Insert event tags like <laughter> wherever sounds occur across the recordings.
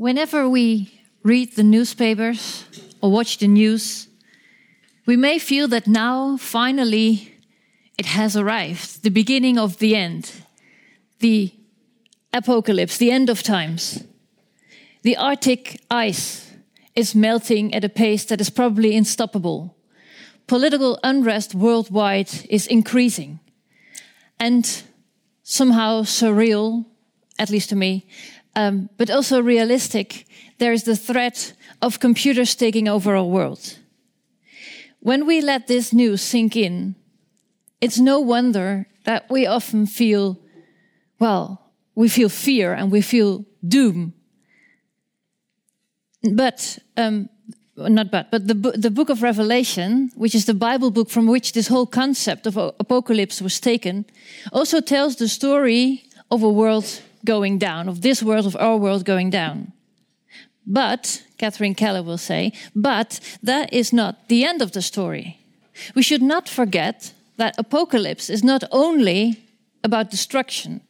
Whenever we read the newspapers or watch the news, we may feel that now, finally, it has arrived the beginning of the end, the apocalypse, the end of times. The Arctic ice is melting at a pace that is probably unstoppable. Political unrest worldwide is increasing. And somehow surreal, at least to me, um, but also realistic, there is the threat of computers taking over our world. When we let this news sink in, it's no wonder that we often feel, well, we feel fear and we feel doom. But, um, not but, but the, the book of Revelation, which is the Bible book from which this whole concept of apocalypse was taken, also tells the story of a world going down, of this world, of our world going down. But, Catherine Keller will say, but that is not the end of the story. We should not forget that apocalypse is not only about destruction,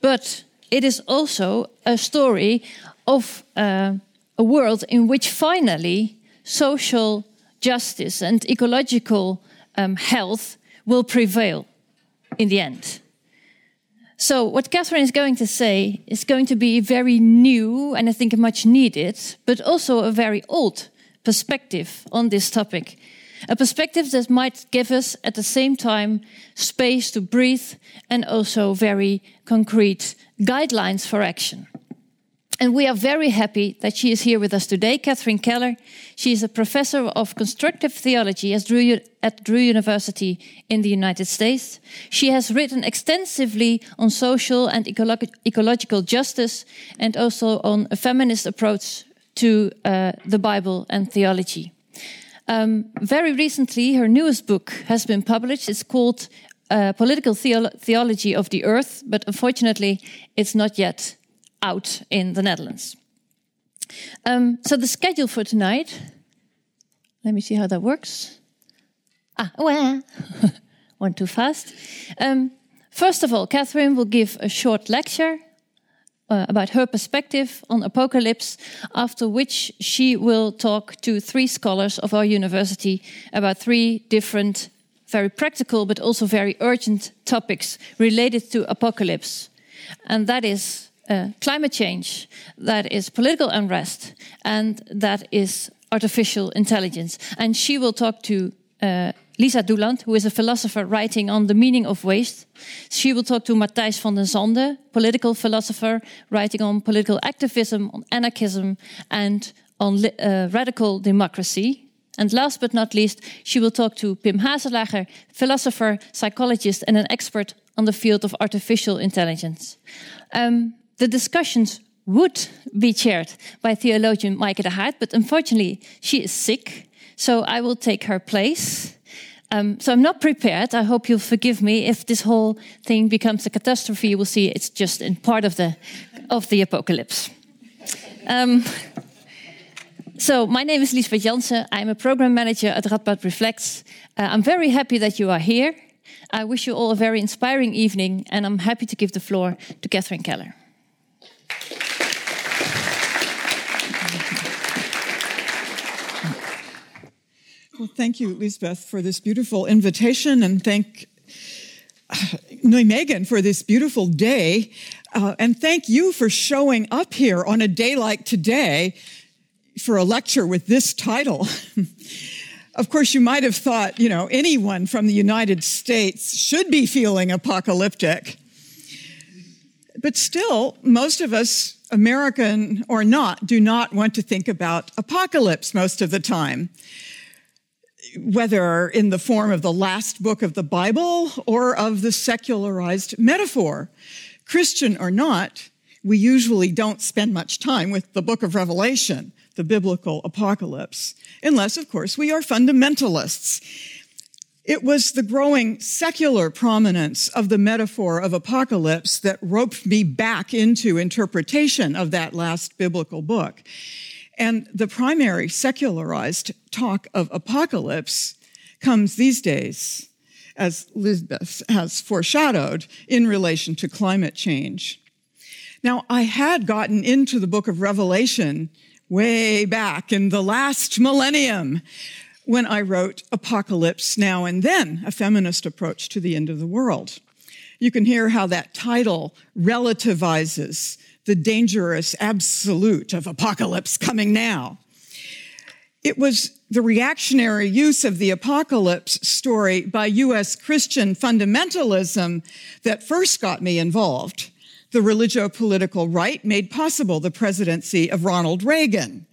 but it is also a story of uh, a world in which finally social justice and ecological um, health will prevail in the end. So, what Catherine is going to say is going to be very new and I think much needed, but also a very old perspective on this topic. A perspective that might give us at the same time space to breathe and also very concrete guidelines for action. And we are very happy that she is here with us today, Catherine Keller. She is a professor of constructive theology at Drew, at Drew, University in the United States. She has written extensively on social and ecolo ecological justice and also on a feminist approach to uh, the Bible and theology. Um, very recently, her newest book has been published. It's called uh, Political Theolo Theology of the Earth, but unfortunately, it's not yet out in the Netherlands. Um, so the schedule for tonight, let me see how that works. Ah, well, <laughs> one too fast. Um, first of all, Catherine will give a short lecture uh, about her perspective on apocalypse, after which she will talk to three scholars of our university about three different, very practical but also very urgent topics related to apocalypse. And that is uh, climate change, that is political unrest, and that is artificial intelligence. And she will talk to uh, Lisa Doeland, who is a philosopher writing on the meaning of waste. She will talk to Mathijs van de Sande, political philosopher writing on political activism, on anarchism, and on uh, radical democracy. And last but not least, she will talk to Pim Haselager, philosopher, psychologist, and an expert on the field of artificial intelligence. Um, the discussions would be chaired by theologian Maaike de Haardt, but unfortunately she is sick, so I will take her place. Um, so I'm not prepared. I hope you'll forgive me if this whole thing becomes a catastrophe. You will see it's just in part of the of the apocalypse. Um, so my name is Liesbeth Jansen. I'm a program manager at Radboud Reflects. Uh, I'm very happy that you are here. I wish you all a very inspiring evening, and I'm happy to give the floor to Catherine Keller. Well, thank you, Lisbeth, for this beautiful invitation, and thank <sighs> Nijmegen for this beautiful day. Uh, and thank you for showing up here on a day like today for a lecture with this title. <laughs> of course, you might have thought, you know, anyone from the United States should be feeling apocalyptic. But still, most of us, American or not, do not want to think about apocalypse most of the time whether in the form of the last book of the Bible or of the secularized metaphor. Christian or not, we usually don't spend much time with the book of Revelation, the biblical apocalypse, unless, of course, we are fundamentalists. It was the growing secular prominence of the metaphor of apocalypse that roped me back into interpretation of that last biblical book. And the primary secularized talk of apocalypse comes these days, as Lisbeth has foreshadowed, in relation to climate change. Now, I had gotten into the book of Revelation way back in the last millennium when I wrote Apocalypse Now and Then, a feminist approach to the end of the world. You can hear how that title relativizes the dangerous absolute of apocalypse coming now. It was the reactionary use of the apocalypse story by U.S. Christian fundamentalism that first got me involved the religio-political right made possible the presidency of Ronald Reagan,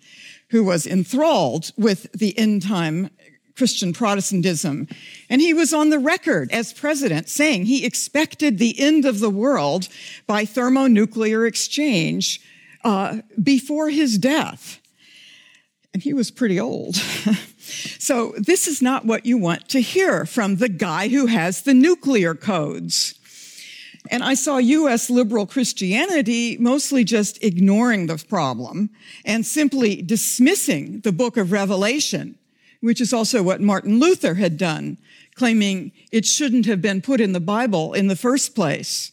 who was enthralled with the end time Christian Protestantism. And he was on the record as president saying he expected the end of the world by thermonuclear exchange uh, before his death. And he was pretty old. <laughs> so this is not what you want to hear from the guy who has the nuclear codes. And I saw U.S. liberal Christianity mostly just ignoring the problem and simply dismissing the book of Revelation, which is also what Martin Luther had done, claiming it shouldn't have been put in the Bible in the first place.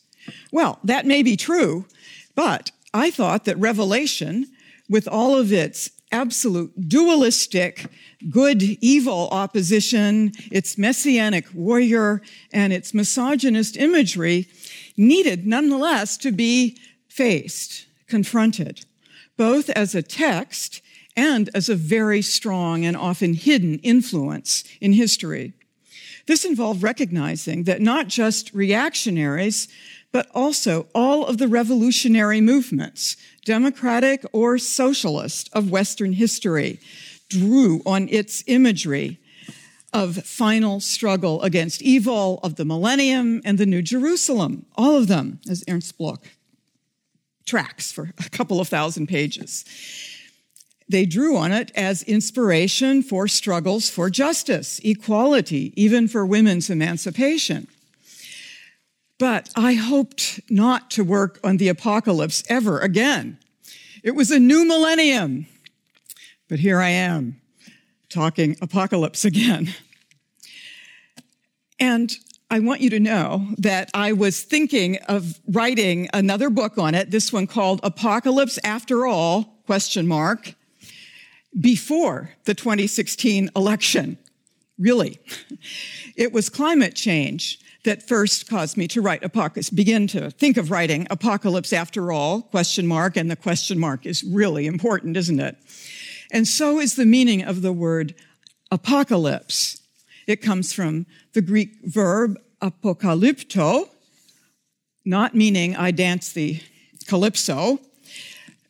Well, that may be true, but I thought that Revelation, with all of its absolute dualistic good evil opposition, its messianic warrior, and its misogynist imagery, needed nonetheless to be faced, confronted, both as a text and as a very strong and often hidden influence in history. This involved recognizing that not just reactionaries, but also all of the revolutionary movements, democratic or socialist, of Western history, drew on its imagery of final struggle against evil, of the millennium, and the New Jerusalem. All of them, as Ernst Bloch tracks for a couple of thousand pages. They drew on it as inspiration for struggles for justice, equality, even for women's emancipation. But I hoped not to work on the apocalypse ever again. It was a new millennium. But here I am talking apocalypse again. And I want you to know that I was thinking of writing another book on it, this one called Apocalypse After All, question mark, before the 2016 election. Really. It was climate change that first caused me to write apocalypse, begin to think of writing apocalypse after all, question mark, and the question mark is really important, isn't it? And so is the meaning of the word apocalypse. It comes from the Greek verb apokalypto, not meaning I dance the calypso,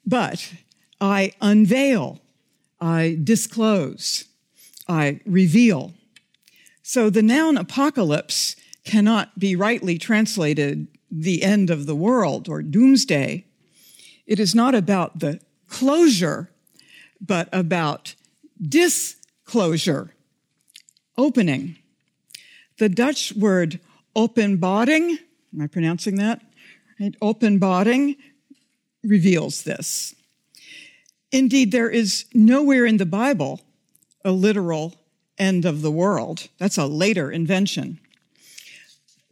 but I unveil, I disclose, I reveal. So the noun apocalypse cannot be rightly translated the end of the world or doomsday. It is not about the closure but about disclosure, opening. The Dutch word openbaring, am I pronouncing that? Right? Openbaring reveals this. Indeed, there is nowhere in the Bible a literal end of the world. That's a later invention.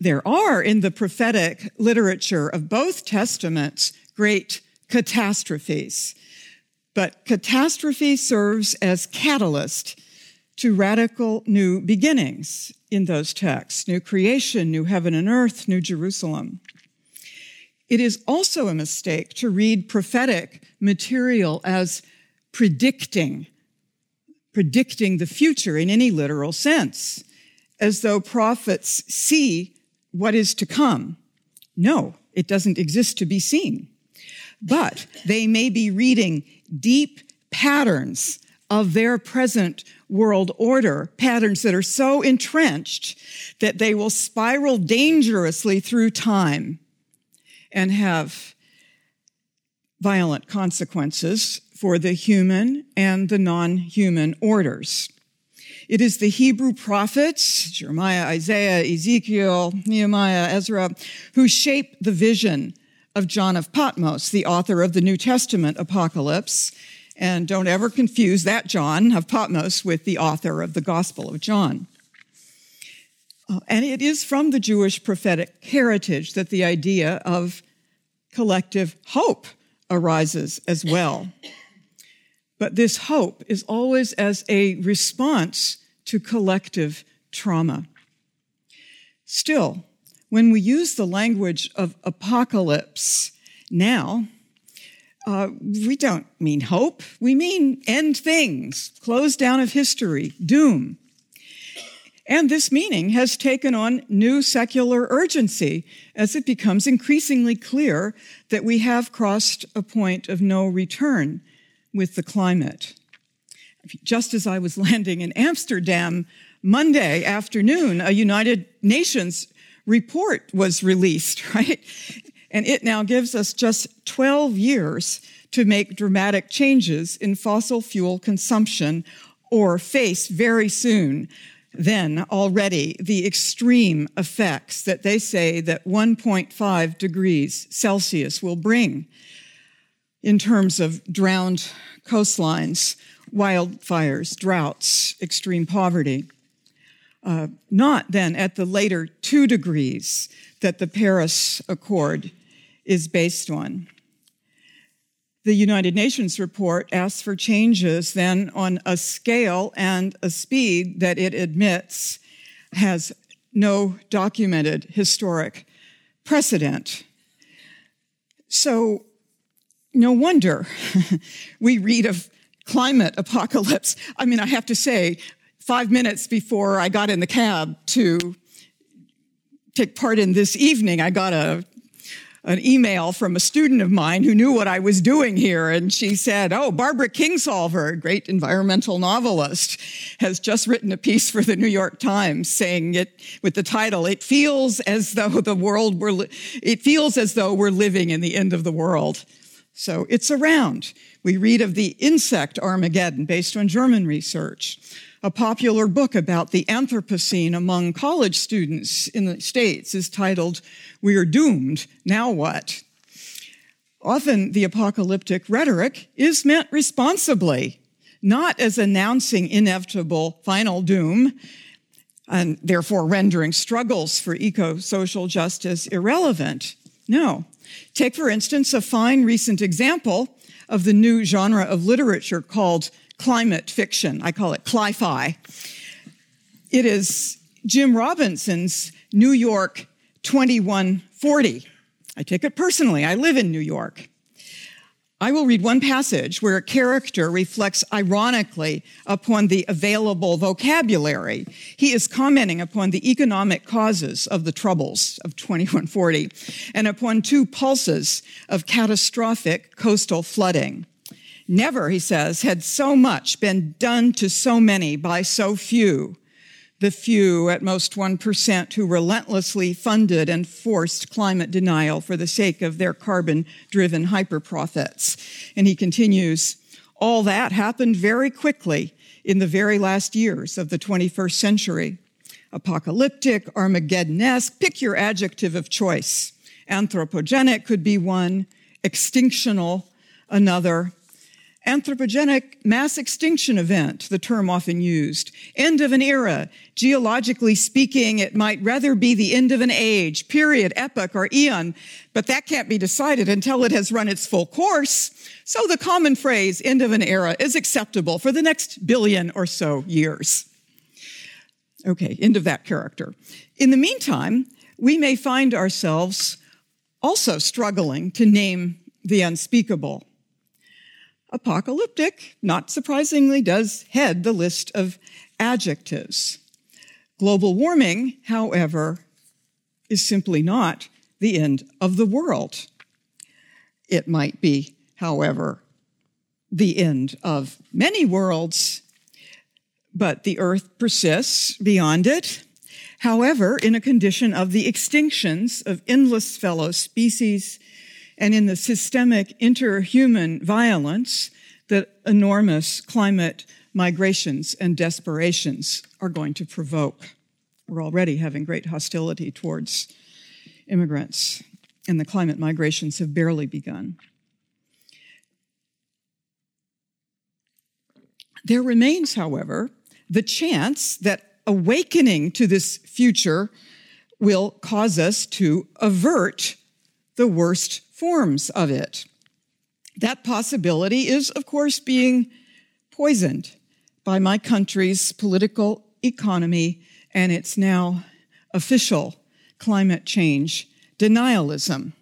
There are in the prophetic literature of both testaments great catastrophes but catastrophe serves as catalyst to radical new beginnings in those texts new creation, new heaven and earth, new Jerusalem. It is also a mistake to read prophetic material as predicting, predicting the future in any literal sense, as though prophets see what is to come. No, it doesn't exist to be seen. But they may be reading deep patterns of their present world order, patterns that are so entrenched that they will spiral dangerously through time and have violent consequences for the human and the non-human orders. It is the Hebrew prophets, Jeremiah, Isaiah, Ezekiel, Nehemiah, Ezra, who shape the vision of John of Patmos, the author of the New Testament Apocalypse. And don't ever confuse that John of Patmos with the author of the Gospel of John. And it is from the Jewish prophetic heritage that the idea of collective hope arises as well. But this hope is always as a response to collective trauma. Still, when we use the language of apocalypse now, uh, we don't mean hope. We mean end things, close down of history, doom. And this meaning has taken on new secular urgency as it becomes increasingly clear that we have crossed a point of no return with the climate. Just as I was <laughs> landing in Amsterdam Monday afternoon, a United Nations report was released, <laughs> right? And it now gives us just 12 years to make dramatic changes in fossil fuel consumption or face very soon then already the extreme effects that they say that 1.5 degrees Celsius will bring in terms of drowned coastlines, wildfires, droughts, extreme poverty. Uh, not then at the later two degrees that the Paris Accord is based on. The United Nations report asks for changes then on a scale and a speed that it admits has no documented historic precedent. So, no wonder <laughs> we read of climate apocalypse. I mean, I have to say, five minutes before I got in the cab to take part in this evening, I got a an email from a student of mine who knew what I was doing here. And she said, Oh, Barbara Kingsolver, a great environmental novelist, has just written a piece for the New York Times saying it with the title, It Feels as though the world were, li- it feels as though we're living in the end of the world. So it's around. We read of the insect Armageddon based on German research a popular book about the Anthropocene among college students in the States is titled, We Are Doomed, Now What? Often the apocalyptic rhetoric is meant responsibly, not as announcing inevitable final doom and therefore rendering struggles for eco-social justice irrelevant. No. Take, for instance, a fine recent example of the new genre of literature called climate fiction. I call it cli-fi. It is Kim Robinson's New York 2140. I take it personally. I live in New York. I will read one passage where a character reflects ironically upon the available vocabulary. He is commenting upon the economic causes of the troubles of 2140 and upon two pulses of catastrophic coastal flooding. Never, he says, had so much been done to so many by so few. The few, at most 1%, who relentlessly funded and forced climate denial for the sake of their carbon driven hyper profits. And he continues, all that happened very quickly in the very last years of the 21st century. Apocalyptic, Armageddonesque, pick your adjective of choice. Anthropogenic could be one, extinctional another, Anthropogenic mass extinction event, the term often used. End of an era. Geologically speaking, it might rather be the end of an age, period, epoch, or eon, but that can't be decided until it has run its full course. So the common phrase, end of an era, is acceptable for the next billion or so years. Okay, end of that character. In the meantime, we may find ourselves also struggling to name the unspeakable apocalyptic, not surprisingly, does head the list of adjectives. Global warming, however, is simply not the end of the world. It might be, however, the end of many worlds, but the earth persists beyond it. However, in a condition of the extinctions of endless fellow species and in the systemic interhuman violence that enormous climate migrations and desperations are going to provoke. We're already having great hostility towards immigrants, and the climate migrations have barely begun. There remains, however, the chance that awakening to this future will cause us to avert the worst forms of it. That possibility is, of course, being poisoned by my country's political economy and its now official climate change denialism.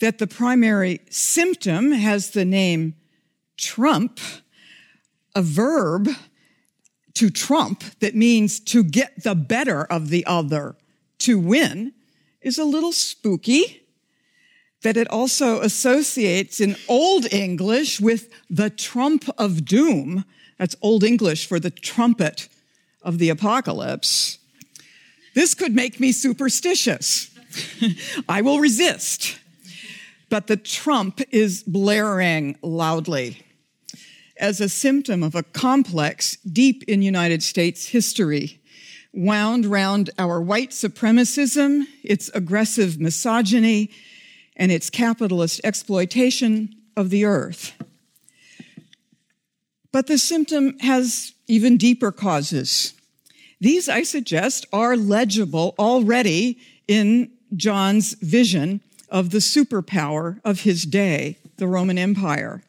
That the primary symptom has the name Trump, a verb to trump that means to get the better of the other, to win, is a little spooky. That it also associates in Old English with the trump of doom. That's Old English for the trumpet of the apocalypse. This could make me superstitious. <laughs> I will resist. But the trump is blaring loudly as a symptom of a complex, deep in United States history, wound round our white supremacism, its aggressive misogyny, and its capitalist exploitation of the earth. But the symptom has even deeper causes. These, I suggest, are legible already in John's vision of the superpower of his day, the Roman Empire.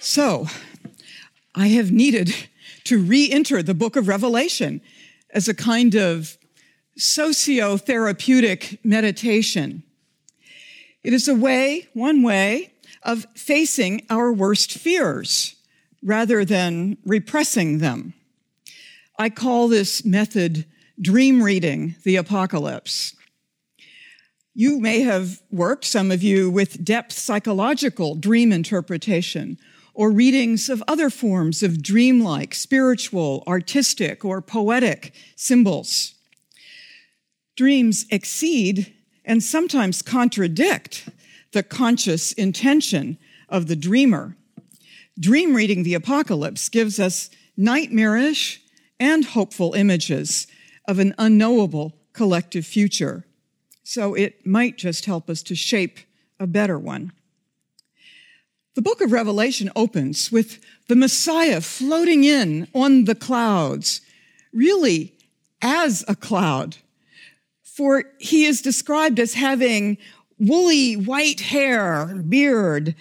So, I have needed to re enter the book of Revelation as a kind of socio-therapeutic meditation. It is a way, one way, of facing our worst fears rather than repressing them. I call this method dream reading the apocalypse. You may have worked, some of you, with depth psychological dream interpretation or readings of other forms of dreamlike, spiritual, artistic, or poetic symbols. Dreams exceed and sometimes contradict the conscious intention of the dreamer. Dream reading the apocalypse gives us nightmarish and hopeful images of an unknowable collective future. So it might just help us to shape a better one. The book of Revelation opens with the Messiah floating in on the clouds, really as a cloud. For he is described as having woolly white hair, beard,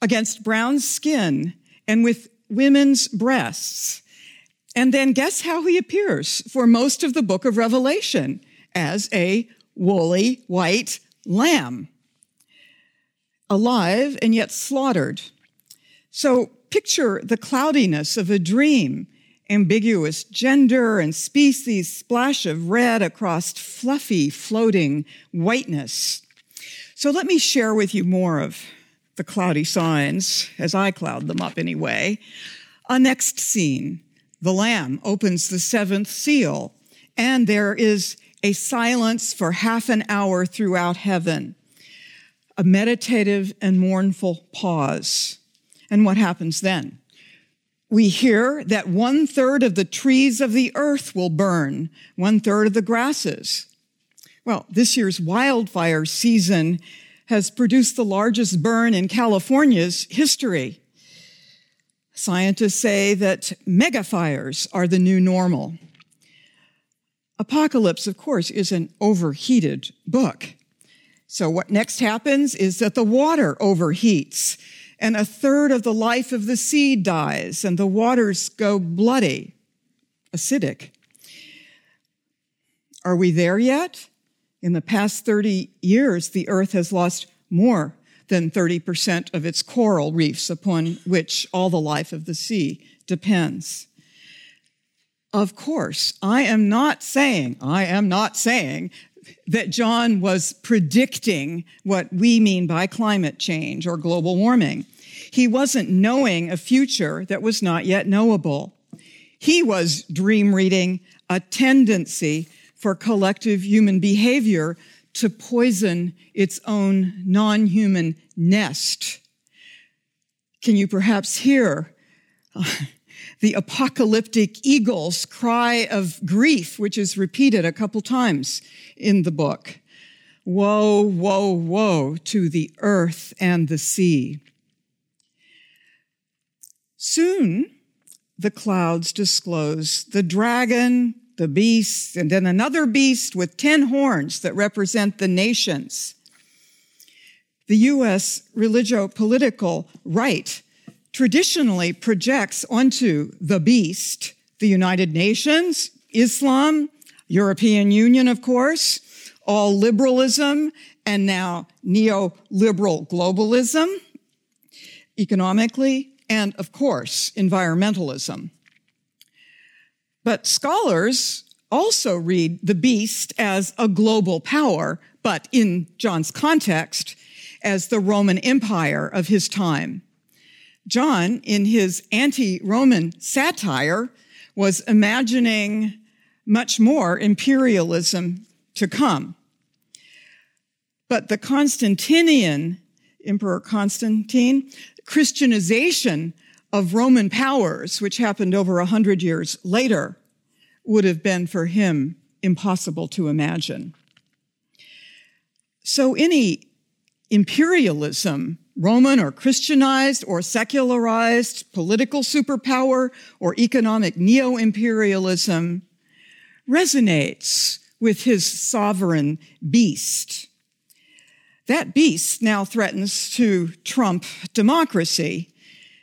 against brown skin, and with women's breasts. And then guess how he appears for most of the book of Revelation as a woolly white lamb alive and yet slaughtered. So picture the cloudiness of a dream, ambiguous gender and species, splash of red across fluffy, floating whiteness. So let me share with you more of the cloudy signs, as I cloud them up anyway. A next scene. The Lamb opens the seventh seal, and there is a silence for half an hour throughout heaven a meditative and mournful pause. And what happens then? We hear that one third of the trees of the earth will burn, one third of the grasses. Well, this year's wildfire season has produced the largest burn in California's history. Scientists say that megafires are the new normal. Apocalypse, of course, is an overheated book. So what next happens is that the water overheats and a third of the life of the sea dies and the waters go bloody, acidic. Are we there yet? In the past 30 years, the earth has lost more than 30% of its coral reefs upon which all the life of the sea depends. Of course, I am not saying, I am not saying that John was predicting what we mean by climate change or global warming. He wasn't knowing a future that was not yet knowable. He was dream reading a tendency for collective human behavior to poison its own non human nest. Can you perhaps hear uh, the apocalyptic eagle's cry of grief, which is repeated a couple times in the book. Woe, woe, woe to the earth and the sea. Soon the clouds disclose the dragon, the beast, and then another beast with ten horns that represent the nations. The U.S. religio political right traditionally projects onto the beast the United Nations, Islam, European Union, of course, all liberalism, and now neoliberal globalism, economically, and of course, environmentalism. But scholars also read the beast as a global power, but in John's context, as the Roman Empire of his time. John, in his anti Roman satire, was imagining much more imperialism to come. But the Constantinian, Emperor Constantine, Christianization of Roman powers, which happened over a hundred years later, would have been for him impossible to imagine. So any imperialism, Roman or Christianized or secularized, political superpower or economic neo-imperialism resonates with his sovereign beast. That beast now threatens to trump democracy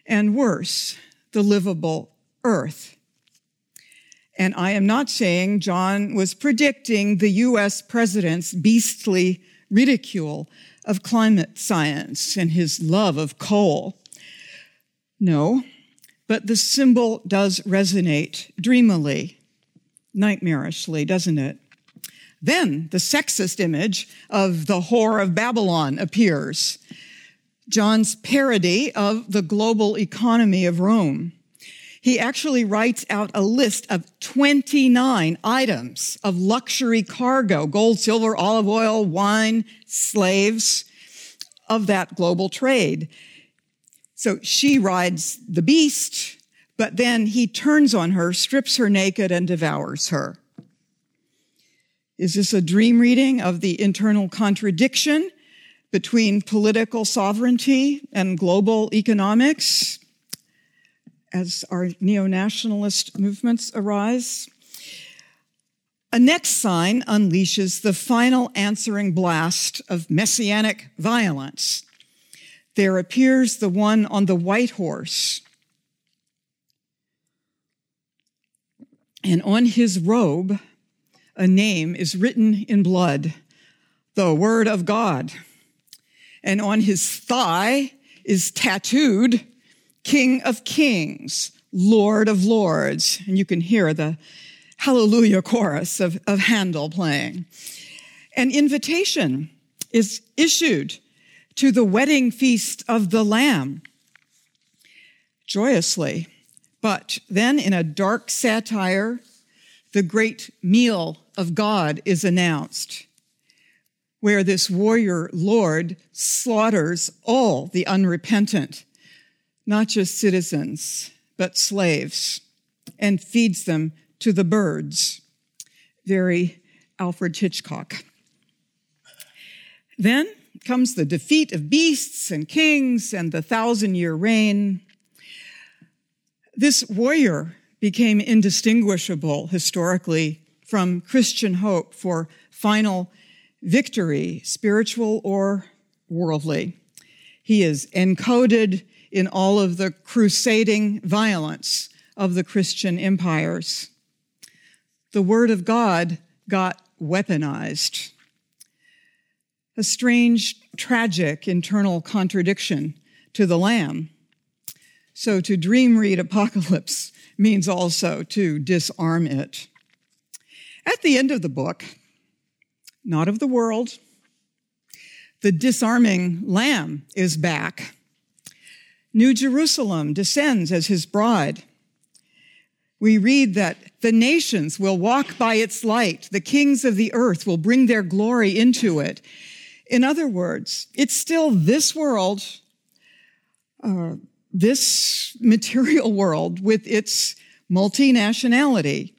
and worse, the livable earth. And I am not saying John was predicting the US president's beastly ridicule of climate science and his love of coal. No, but the symbol does resonate dreamily, nightmarishly, doesn't it? Then the sexist image of the whore of Babylon appears. John's parody of the global economy of Rome he actually writes out a list of 29 items of luxury cargo, gold, silver, olive oil, wine, slaves of that global trade. So she rides the beast, but then he turns on her, strips her naked, and devours her. Is this a dream reading of the internal contradiction between political sovereignty and global economics? as our neo nationalist movements arise. A next sign unleashes the final answering blast of messianic violence. There appears the one on the white horse. And on his robe, a name is written in blood, the Word of God. And on his thigh is tattooed King of Kings, Lord of Lords. And you can hear the hallelujah chorus of, of Handel playing. An invitation is issued to the wedding feast of the Lamb joyously. But then, in a dark satire, the great meal of God is announced, where this warrior Lord slaughters all the unrepentant not just citizens, but slaves, and feeds them to the birds. Very Alfred Hitchcock. Then comes the defeat of beasts and kings and the thousand year reign. This warrior became indistinguishable historically from Christian hope for final victory, spiritual or worldly. He is encoded in all of the crusading violence of the Christian empires. The Word of God got weaponized. A strange, tragic internal contradiction to the Lamb. So to dream read Apocalypse means also to disarm it. At the end of the book, not of the world, the disarming Lamb is back New Jerusalem descends as his bride. We read that the nations will walk by its light. The kings of the earth will bring their glory into it. In other words, it's still this world, uh, this material world with its multinationality.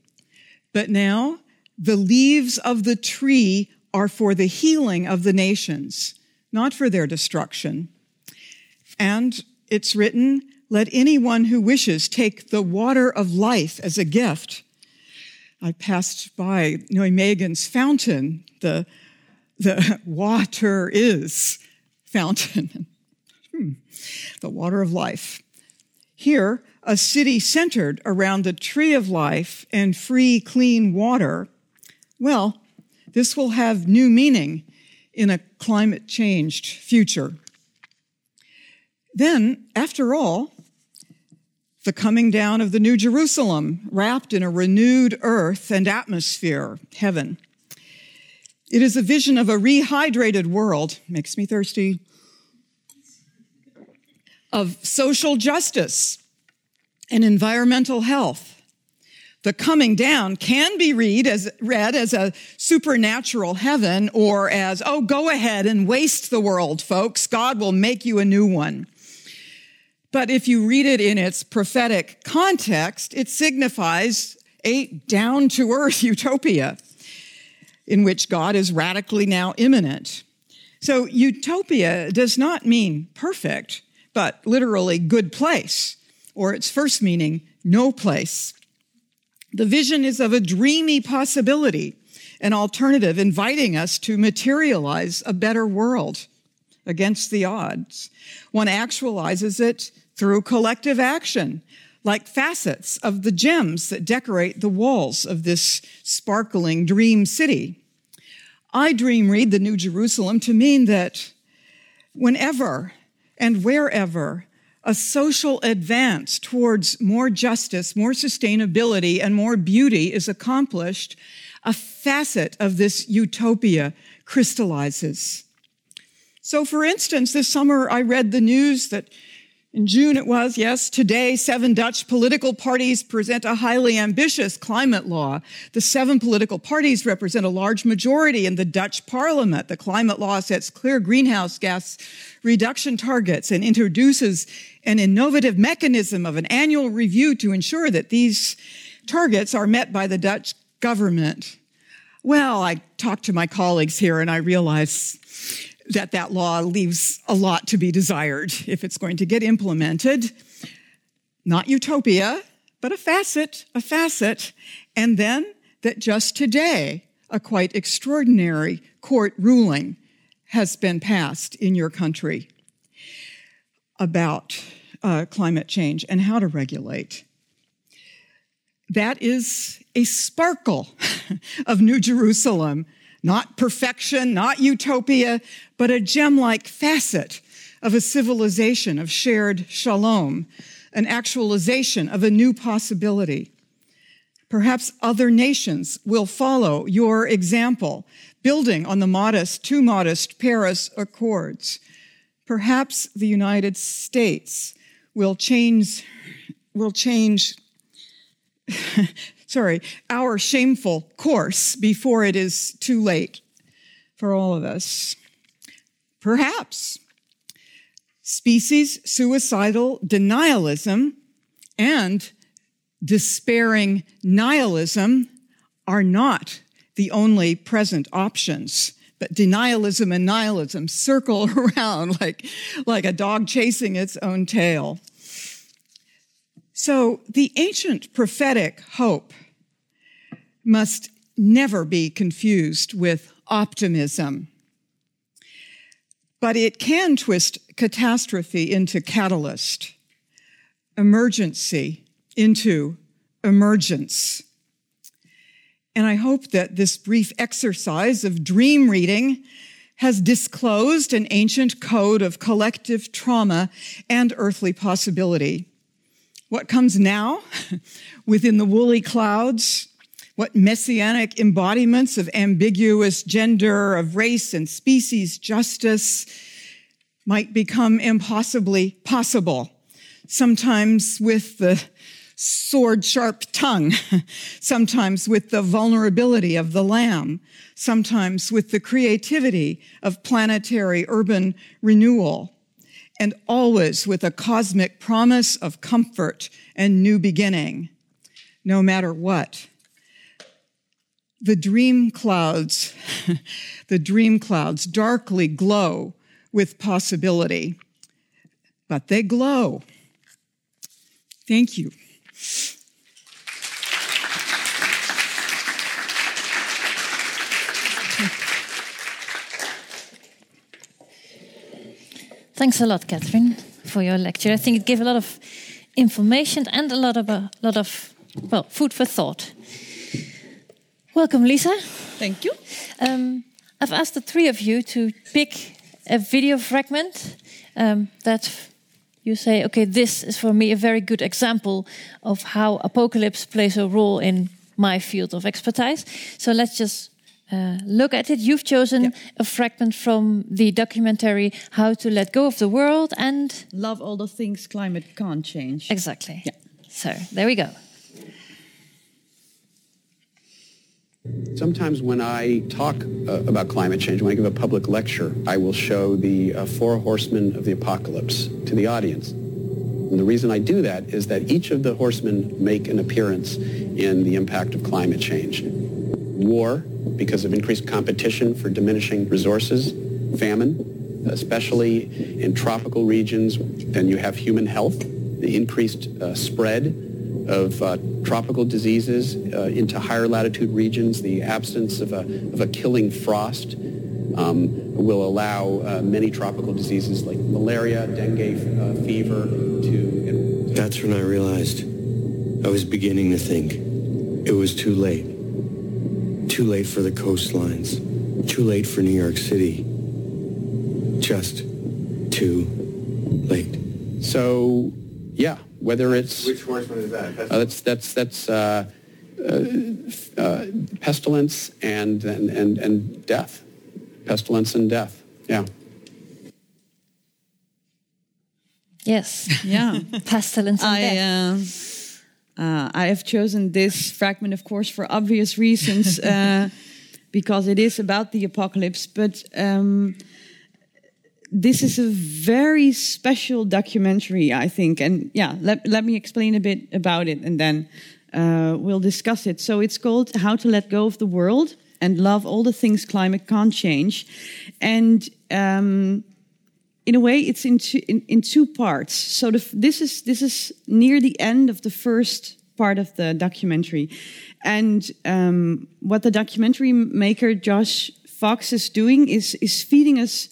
But now the leaves of the tree are for the healing of the nations, not for their destruction. And it's written, let anyone who wishes take the water of life as a gift. I passed by Nijmegen's fountain. The, the <laughs> water is fountain, hmm. the water of life. Here, a city centered around the tree of life and free, clean water. Well, this will have new meaning in a climate changed future. Then, after all, the coming down of the New Jerusalem, wrapped in a renewed earth and atmosphere, heaven. It is a vision of a rehydrated world, makes me thirsty, of social justice and environmental health. The coming down can be read as, read as a supernatural heaven or as, oh, go ahead and waste the world, folks. God will make you a new one. But if you read it in its prophetic context, it signifies a down to earth <laughs> utopia in which God is radically now immanent. So utopia does not mean perfect, but literally good place, or its first meaning, no place. The vision is of a dreamy possibility, an alternative inviting us to materialize a better world against the odds. One actualizes it through collective action, like facets of the gems that decorate the walls of this sparkling dream city. I dream read the New Jerusalem to mean that whenever and wherever a social advance towards more justice, more sustainability, and more beauty is accomplished, a facet of this utopia crystallizes. So, for instance, this summer I read the news that in June it was, yes, today seven Dutch political parties present a highly ambitious climate law. The seven political parties represent a large majority in the Dutch parliament. The climate law sets clear greenhouse gas reduction targets and introduces an innovative mechanism of an annual review to ensure that these targets are met by the Dutch government. Well, I talked to my colleagues here and I realized that that law leaves a lot to be desired if it's going to get implemented. Not utopia, but a facet, a facet. And then that just today, a quite extraordinary court ruling has been passed in your country about uh, climate change and how to regulate. That is a sparkle <laughs> of New Jerusalem not perfection, not utopia, but a gem like facet of a civilization of shared shalom, an actualization of a new possibility. Perhaps other nations will follow your example, building on the modest, too modest Paris Accords. Perhaps the United States will change, will change <laughs> sorry, our shameful course before it is too late for all of us. Perhaps species suicidal denialism and despairing nihilism are not the only present options. But denialism and nihilism circle <laughs> around like, like a dog chasing its own tail. So the ancient prophetic hope must never be confused with optimism. But it can twist catastrophe into catalyst, emergency into emergence. And I hope that this brief exercise of dream reading has disclosed an ancient code of collective trauma and earthly possibility. What comes now <laughs> within the woolly clouds? What messianic embodiments of ambiguous gender, of race and species justice might become impossibly possible? Sometimes with the sword sharp tongue, <laughs> sometimes with the vulnerability of the lamb, sometimes with the creativity of planetary urban renewal and always with a cosmic promise of comfort and new beginning, no matter what. The dream clouds, <laughs> the dream clouds darkly glow with possibility, but they glow. Thank you. Thanks a lot, Catherine, for your lecture. I think it gave a lot of information and a lot of a lot of well food for thought. Welcome, Lisa. Thank you. Um, I've asked the three of you to pick a video fragment um, that you say, okay, this is for me a very good example of how apocalypse plays a role in my field of expertise. So let's just uh, look at it. You've chosen yeah. a fragment from the documentary How to Let Go of the World and Love All the Things Climate Can't Change. Exactly. Yeah. So there we go. Sometimes when I talk uh, about climate change, when I give a public lecture, I will show the uh, four horsemen of the apocalypse to the audience. And the reason I do that is that each of the horsemen make an appearance in the impact of climate change. War, because of increased competition for diminishing resources, famine, especially in tropical regions, then you have human health, the increased uh, spread of uh, tropical diseases uh, into higher latitude regions, the absence of a, of a killing frost um, will allow uh, many tropical diseases like malaria, dengue uh, fever to... That's when I realized I was beginning to think it was too late. Too late for the coastlines. Too late for New York City. Just too late. So, yeah, whether it's which horseman is that? Uh, that's that's that's uh, uh, uh, pestilence and, and and and death, pestilence and death. Yeah. Yes. Yeah. <laughs> pestilence and I, death. Uh, I have chosen this fragment, of course, for obvious reasons, <laughs> because it is about the apocalypse. But um, this is a very special documentary, I think. And yeah, let, let me explain a bit about it and then uh, we'll discuss it. So it's called How to Let Go of the World and Love All the Things Climate Can't Change. And um, in a way, it's in two, in, in two parts. So the, this, is, this is near the end of the first part of the documentary. And um, what the documentary maker Josh Fox is doing is, is feeding us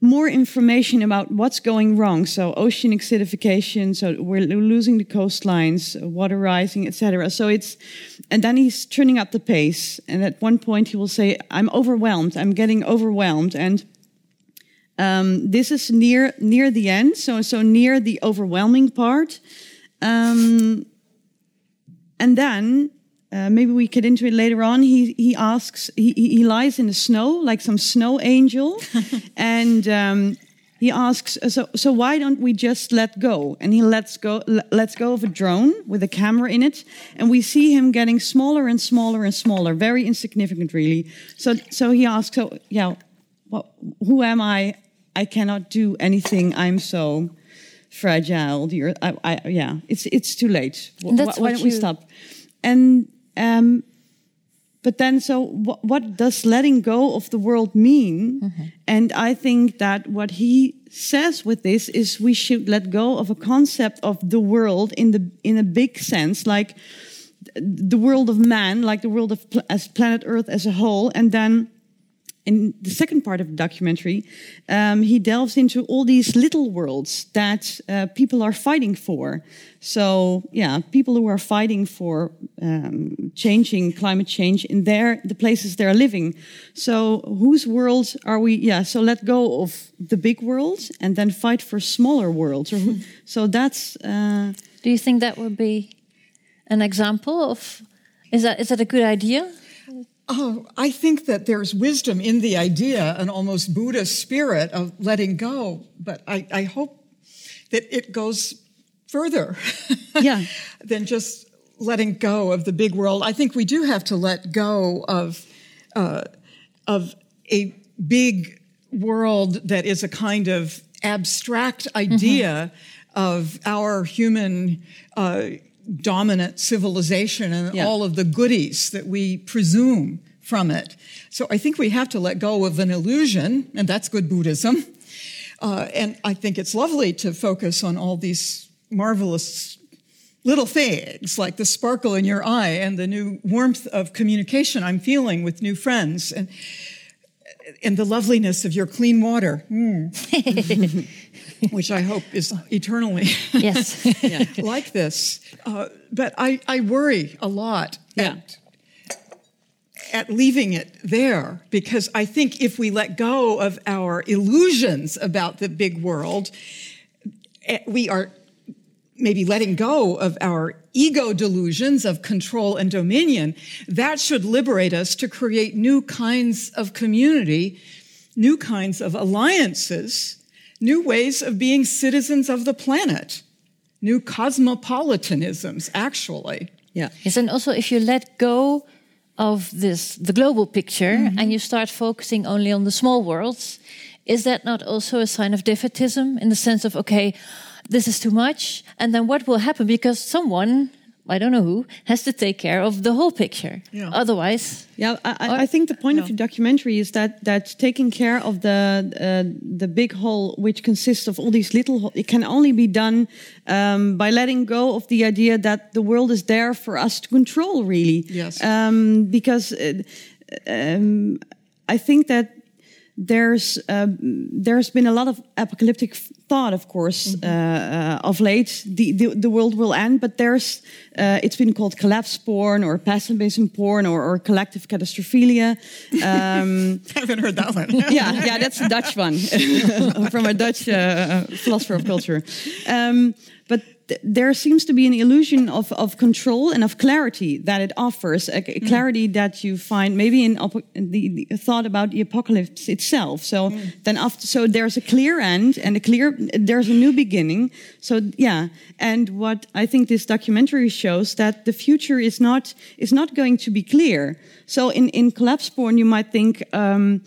more information about what's going wrong. So ocean acidification, so we're losing the coastlines, water rising, etc. So it's, and then he's turning up the pace. And at one point he will say, "I'm overwhelmed. I'm getting overwhelmed." And um, this is near near the end, so so near the overwhelming part. Um, and then uh, maybe we get into it later on. He he asks. He he lies in the snow like some snow angel, <laughs> and um, he asks. So so why don't we just let go? And he lets go lets go of a drone with a camera in it, and we see him getting smaller and smaller and smaller, very insignificant, really. So so he asks. So yeah, well, who am I? I cannot do anything. I'm so fragile. I, I, yeah, it's it's too late. Why, why don't we stop? And um, but then, so what, what, does letting go of the world mean? Mm-hmm. And I think that what he says with this is we should let go of a concept of the world in the in a big sense, like the world of man, like the world of pl- as planet Earth as a whole, and then in the second part of the documentary, um, he delves into all these little worlds that uh, people are fighting for. So, yeah, people who are fighting for um, changing climate change in their the places they're living. So, whose worlds are we? Yeah, so let go of the big world and then fight for smaller worlds. so that's. Uh, Do you think that would be an example of? Is that is that a good idea? Oh, I think that there's wisdom in the idea, an almost Buddhist spirit of letting go, but I, I hope that it goes further <laughs> yeah. than just letting go of the big world. I think we do have to let go of uh, of a big world that is a kind of abstract idea mm-hmm. of our human uh, dominant civilization and yeah. all of the goodies that we presume from it. So I think we have to let go of an illusion, and that's good Buddhism. Uh, and I think it's lovely to focus on all these marvelous little things like the sparkle in your eye and the new warmth of communication I'm feeling with new friends and, and the loveliness of your clean water. Mm. <laughs> <laughs> which I hope is eternally yes. <laughs> like this. Uh, but I, I worry a lot Yeah. at, at leaving it there because I think if we let go of our illusions about the big world, eh, we are maybe letting go of our ego delusions of control and dominion. That should liberate us to create new kinds of community, new kinds of alliances, new ways of being citizens of the planet, new cosmopolitanisms, actually. Yeah. Yes, and also if you let go of this the global picture Mm-hmm. and you start focusing only on the small worlds, is that not also a sign of defeatism in the sense of okay, this is too much, and then what will happen because someone I don't know who has to take care of the whole picture. Yeah. Otherwise, Yeah, I, I- I think the point of the documentary is that that taking care of the uh, the big hole, which consists of all these little, it can only be done um, by letting go of the idea that the world is there for us to control. Really, Yes. Um, because uh, um, I think that there's um, there's been a lot of apocalyptic thought, of course, uh, uh, of late. The, the the world will end, but there's uh, it's been called collapse porn or pessimism porn or, or collective catastrophilia. Um, <laughs> I haven't heard that one. <laughs> yeah, yeah, that's a Dutch one <laughs> from a Dutch uh, philosopher of culture. Um, but th- there seems to be an illusion of, of control and of clarity that it offers, a, a clarity that you find maybe in the, the thought about the apocalypse itself. So then after, so there's a clear end and a clear, there's a new beginning. So yeah, and what I think this documentary shows that the future is not is not going to be clear. So in in collapse porn, you might think. Um,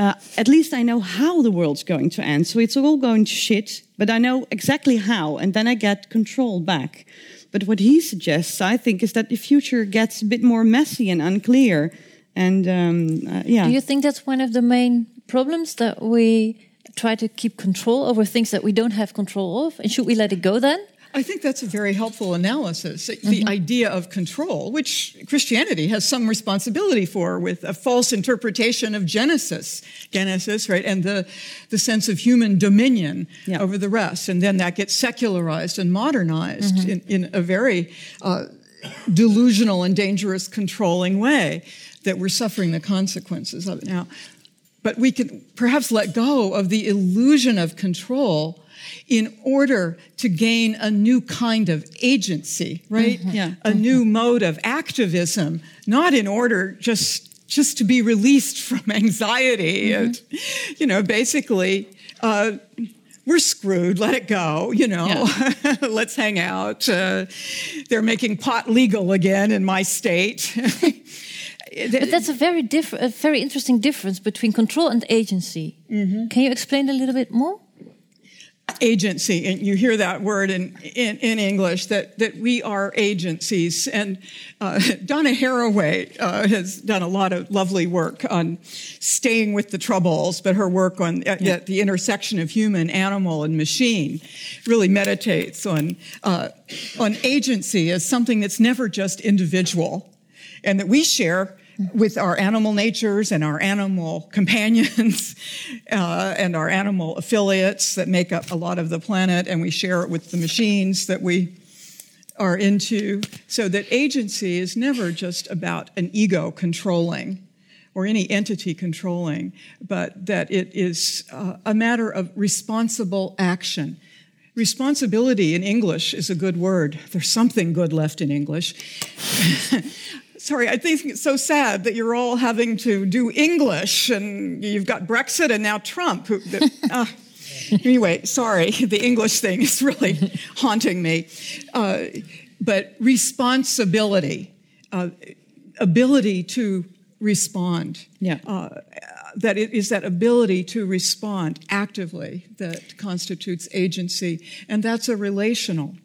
uh, at least I know how the world's going to end. So it's all going to shit, but I know exactly how, and then I get control back. But what he suggests, I think, is that the future gets a bit more messy and unclear. And um, uh, yeah, do you think that's one of the main problems that we try to keep control over things that we don't have control of? And should we let it go then? I think that's a very helpful analysis. The idea of control, which Christianity has some responsibility for with a false interpretation of Genesis, Genesis, right, and the, the sense of human dominion Yeah. over the rest. And then that gets secularized and modernized in, in a very uh, delusional and dangerous controlling way that we're suffering the consequences of it now. But we can perhaps let go of the illusion of control in order to gain a new kind of agency, right? Yeah. A new mode of activism, not in order just just to be released <laughs> from anxiety. And, you know, basically, uh, we're screwed. Let it go. You know, <laughs> let's hang out. Uh, they're making pot legal again in my state. <laughs> But that's a very different, a very interesting difference between control and agency. Can you explain a little bit more? Agency, and you hear that word in, in, in English, that, that we are agencies. And uh, <laughs> Donna Haraway uh, has done a lot of lovely work on staying with the troubles, but her work on at, at the intersection of human, animal, and machine really meditates on, uh, on agency as something that's never just individual and that we share with our animal natures and our animal companions <laughs> uh, and our animal affiliates that make up a lot of the planet, and we share it with the machines that we are into. So that agency is never just about an ego controlling or any entity controlling, but that it is uh, a matter of responsible action. Responsibility in English is a good word. There's something good left in English. <laughs> Sorry, I think it's so sad that you're all having to do English and you've got Brexit and now Trump. Who, the, uh, <laughs> anyway, sorry, the English thing is really <laughs> haunting me. Uh, but responsibility, uh, ability to respond. Yeah. Uh, that it is that ability to respond actively that constitutes agency, and that's a relational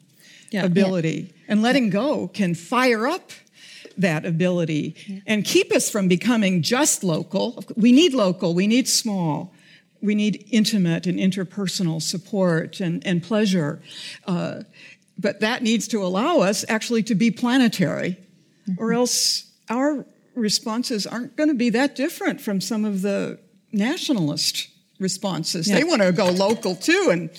Yeah. ability. And letting go can fire up that ability and keep us from becoming just local. We need local, we need small, we need intimate and interpersonal support and, and pleasure. Uh, but that needs to allow us actually to be planetary, or else our responses aren't going to be that different from some of the nationalist responses. They want to go local too and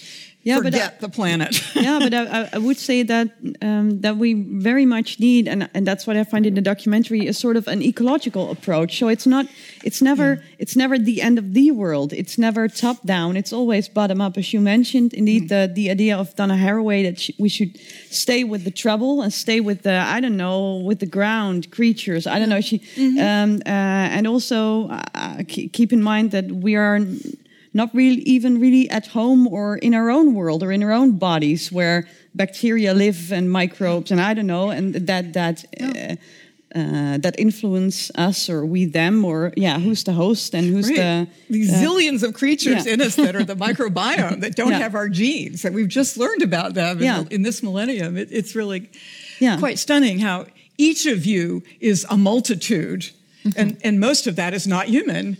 Yeah, but I- the planet. <laughs> yeah, but I, I- I would say that um, that we very much need, and and that's what I find in the documentary, is sort of an ecological approach. So it's not, it's never, it's never the end of the world. It's never top down. It's always bottom up, as you mentioned. Indeed, the the idea of Donna Haraway that sh- we should stay with the trouble and stay with the I don't know with the ground creatures. I don't know. She um, uh, and also uh, keep in mind that we are not really even really at home or in our own world or in our own bodies where bacteria live and microbes and I don't know and that that uh, uh, that influence us or we them or yeah who's the host and who's Right. the These uh, zillions of creatures yeah. in us that are the <laughs> microbiome that don't Yeah. have our genes, that we've just learned about them in, Yeah. in this millennium. It, it's really Yeah. quite stunning how each of you is a multitude, Mm-hmm. and, and most of that is not human,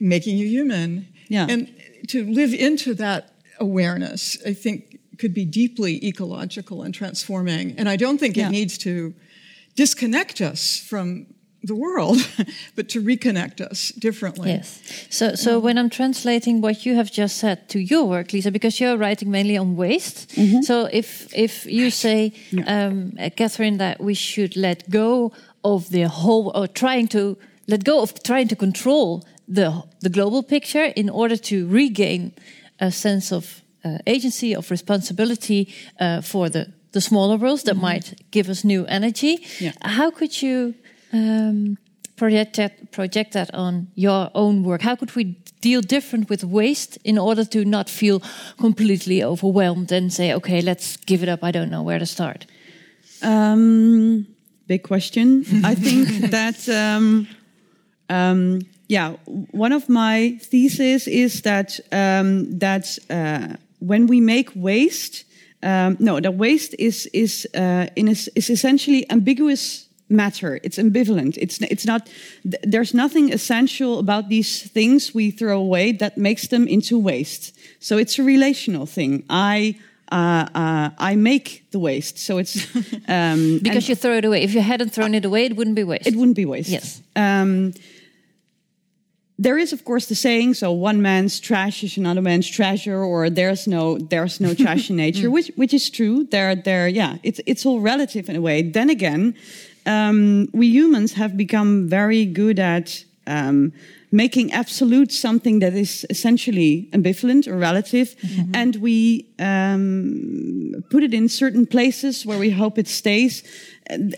making you human. Yeah. And to live into that awareness, I think, could be deeply ecological and transforming. And I don't think Yeah. it needs to disconnect us from the world, <laughs> but to reconnect us differently. Yes. So, so when I'm translating what you have just said to your work, Lisa, because you're writing mainly on waste. So if if you say, um, uh, Catherine, that we should let go of the whole, or trying to let go of trying to control the the global picture in order to regain a sense of uh, agency of responsibility uh, for the the smaller worlds that might give us new energy. Yeah. How could you um, project that project that on your own work? How could we deal different with waste in order to not feel completely overwhelmed and say, okay, let's give it up. I don't know where to start. Um, big question. I think <laughs> that, um, um, yeah, one of my theses is that um, that uh, when we make waste, um, no, that waste is is uh, in is, is essentially ambiguous matter. It's ambivalent. It's it's not. th- There's nothing essential about these things we throw away that makes them into waste. So it's a relational thing. I. Uh, uh, I make the waste, so it's <laughs> um, Because you throw it away. If you hadn't thrown it away, it wouldn't be waste. it wouldn't be waste. Yes. Um, there is, of course, the saying: "So one man's trash is another man's treasure," or "There's no there's no trash in <laughs> nature," which which is true. There, there, yeah, it's it's all relative in a way. Then again, um, we humans have become very good at um, making absolute something that is essentially ambivalent or relative, and we um, put it in certain places where we hope it stays.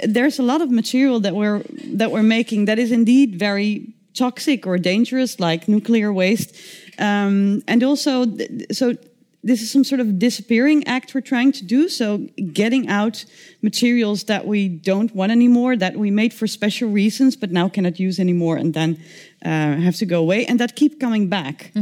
There's a lot of material that we're that we're making that is indeed very toxic or dangerous, like nuclear waste, um, and also th- so. This is some sort of disappearing act we're trying to do. So, getting out materials that we don't want anymore, that we made for special reasons, but now cannot use anymore, and then uh, have to go away, and that keep coming back.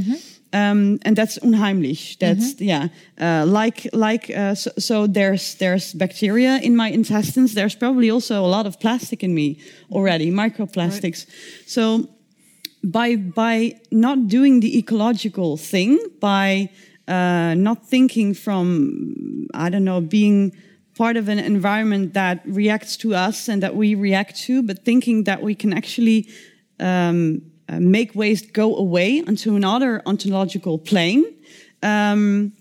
Um, and that's unheimlich. That's yeah, uh, like like uh, so, so. There's there's bacteria in my intestines. There's probably also a lot of plastic in me already, microplastics. So by by not doing the ecological thing, by uh, not thinking from I don't know being part of an environment that reacts to us and that we react to, but thinking that we can actually um, uh, make waste go away onto another ontological plane. Um,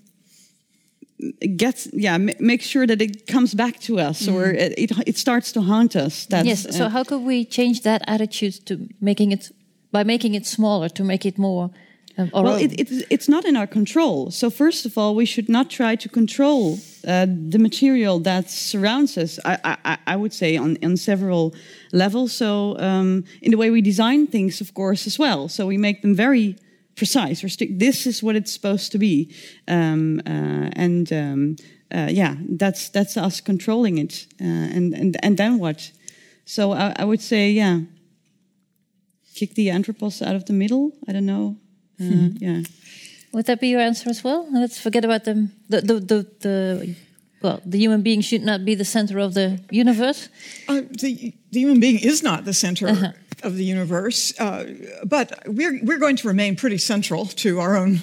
get yeah ma- make sure that it comes back to us or it, it it starts to haunt us that's yes. So uh, how could we change that attitude to making it by making it smaller to make it more? Um, Well, it, it, it's not in our control. So first of all, we should not try to control uh, the material that surrounds us. I, I, I would say on, on several levels. So um, in the way we design things, of course, as well. So we make them very precise or. This is what it's supposed to be, um, uh, and um, uh, yeah, that's that's us controlling it. Uh, and and and then what? So I, I would say, yeah, kick the anthropos out of the middle. I don't know. Uh, Yeah. Would that be your answer as well? Let's forget about the the the, the, the well, the human being should not be the center of the universe. Uh, the, the human being is not the center Uh-huh. of the universe, uh, but we're, we're going to remain pretty central to our own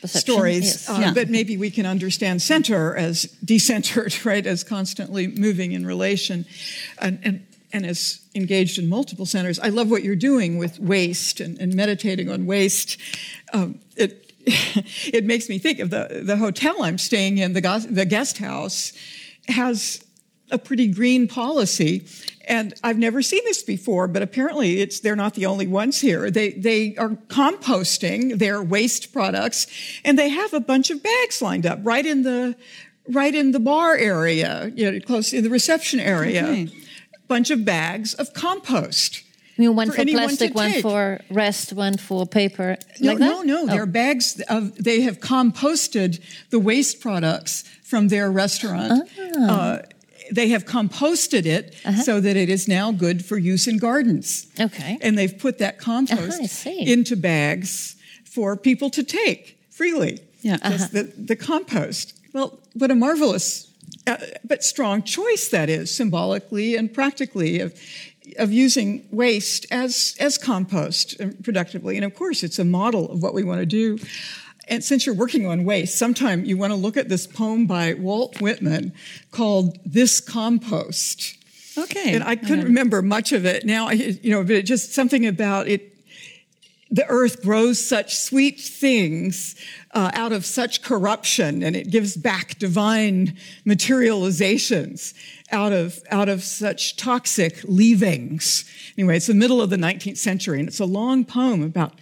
Perception, stories. yes. Uh, Yeah. But maybe we can understand center as decentered, <laughs> right, as constantly moving in relation and, and, and as engaged in multiple centers. I love what you're doing with waste and, and meditating on waste. Um, it, <laughs> it makes me think of the, the hotel I'm staying in, the, the guest house has a pretty green policy. And I've never seen this before, but apparently it's, they're not the only ones here. They, they are composting their waste products and they have a bunch of bags lined up right in the, right in the bar area, you know, close in the reception area. Okay. Bunch of bags of compost. You mean one for, for plastic, one take. for rest, one for paper? No, like no, no. Oh. They're bags of. They have composted the waste products from their restaurant. Oh. Uh, they have composted it uh-huh. so that it is now good for use in gardens. Okay. And they've put that compost uh-huh, into bags for people to take freely. Yeah. Uh-huh. The, the compost. Well, what a marvelous uh, but strong choice that is symbolically and practically of of using waste as, as compost productively. And of course, it's a model of what we want to do. And since you're working on waste, sometime you want to look at this poem by Walt Whitman called This Compost. Okay. And I couldn't remember much of it now, you know, but just something about it. The earth grows such sweet things uh, out of such corruption, and it gives back divine materializations out of, out of such toxic leavings. Anyway, it's the middle of the 19th century, and it's a long poem about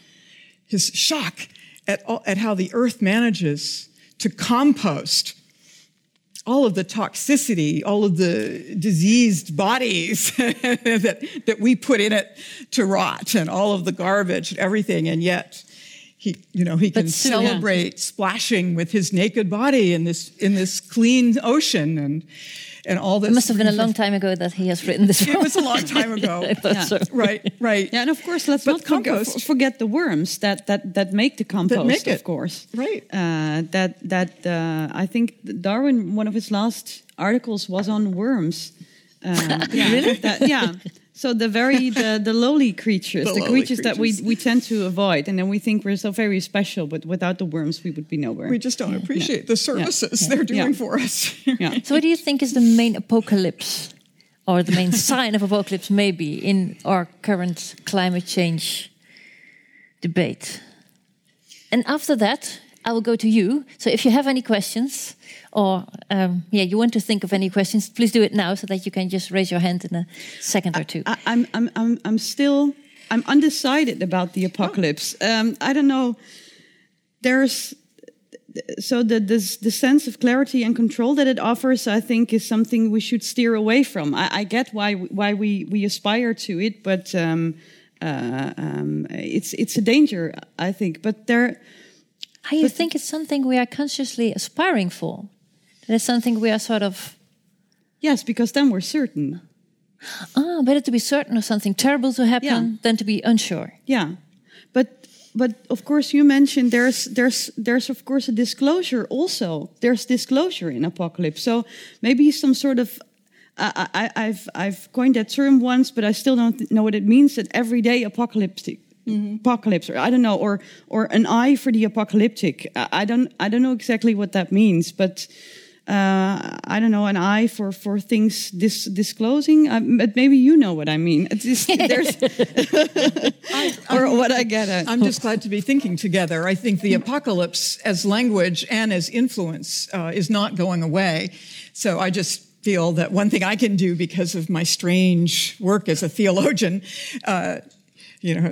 his shock at, all, at how the earth manages to compost all of the toxicity, all of the diseased bodies <laughs> that, that we put in it to rot, and all of the garbage and everything, and yet he, you know, he can celebrate yeah. splashing with his naked body in this in this clean ocean, and and all this. It must have been a <laughs> long time ago that he has written this. it was a long time ago. <laughs> yeah. so. Right, right. Yeah, and of course, let's but not compost. forget the worms that that that make the compost. That make it. Of course, right. Uh, that that uh, I think Darwin, one of his last articles was on worms. Uh, <laughs> yeah, really? That, yeah. So the very the, the lowly creatures, <laughs> the, the lowly creatures, creatures, that we, we tend to avoid, and then we think we're so very special, but without the worms we would be nowhere. We just don't yeah. appreciate yeah. the services yeah. they're doing for us. <laughs> yeah. So what do you think is the main apocalypse or the main <laughs> sign of apocalypse maybe in our current climate change debate? And after that, I will go to you. So if you have any questions, or um, yeah, you want to think of any questions, please do it now so that you can just raise your hand in a second or two. I, am I'm, I'm, I'm still, I'm undecided about the apocalypse. Oh. Um, I don't know. There's, so the, this, the sense of clarity and control that it offers, I think, is something we should steer away from. I, I get why why we, we aspire to it, but um, uh, um, it's it's a danger, I think. But there, I but think it's something we are consciously aspiring for. That is something we are sort of. Yes, because then we're certain. Ah, better to be certain of something terrible to happen yeah. than to be unsure. Yeah, but but of course you mentioned there's there's there's of course a disclosure also. There's disclosure in apocalypse, so maybe some sort of I, have I've coined that term once, but I still don't know what it means. That everyday apocalyptic Mm-hmm. apocalypse or i don't know or or an eye for the apocalyptic i don't i don't know exactly what that means but uh, I don't know, an eye for for things dis- disclosing. Uh, but maybe you know what I mean. Just, <laughs> I, <laughs> or what I get at. I'm just glad to be thinking together. I think the apocalypse as language and as influence uh, is not going away. So I just feel that one thing I can do because of my strange work as a theologian uh, you know,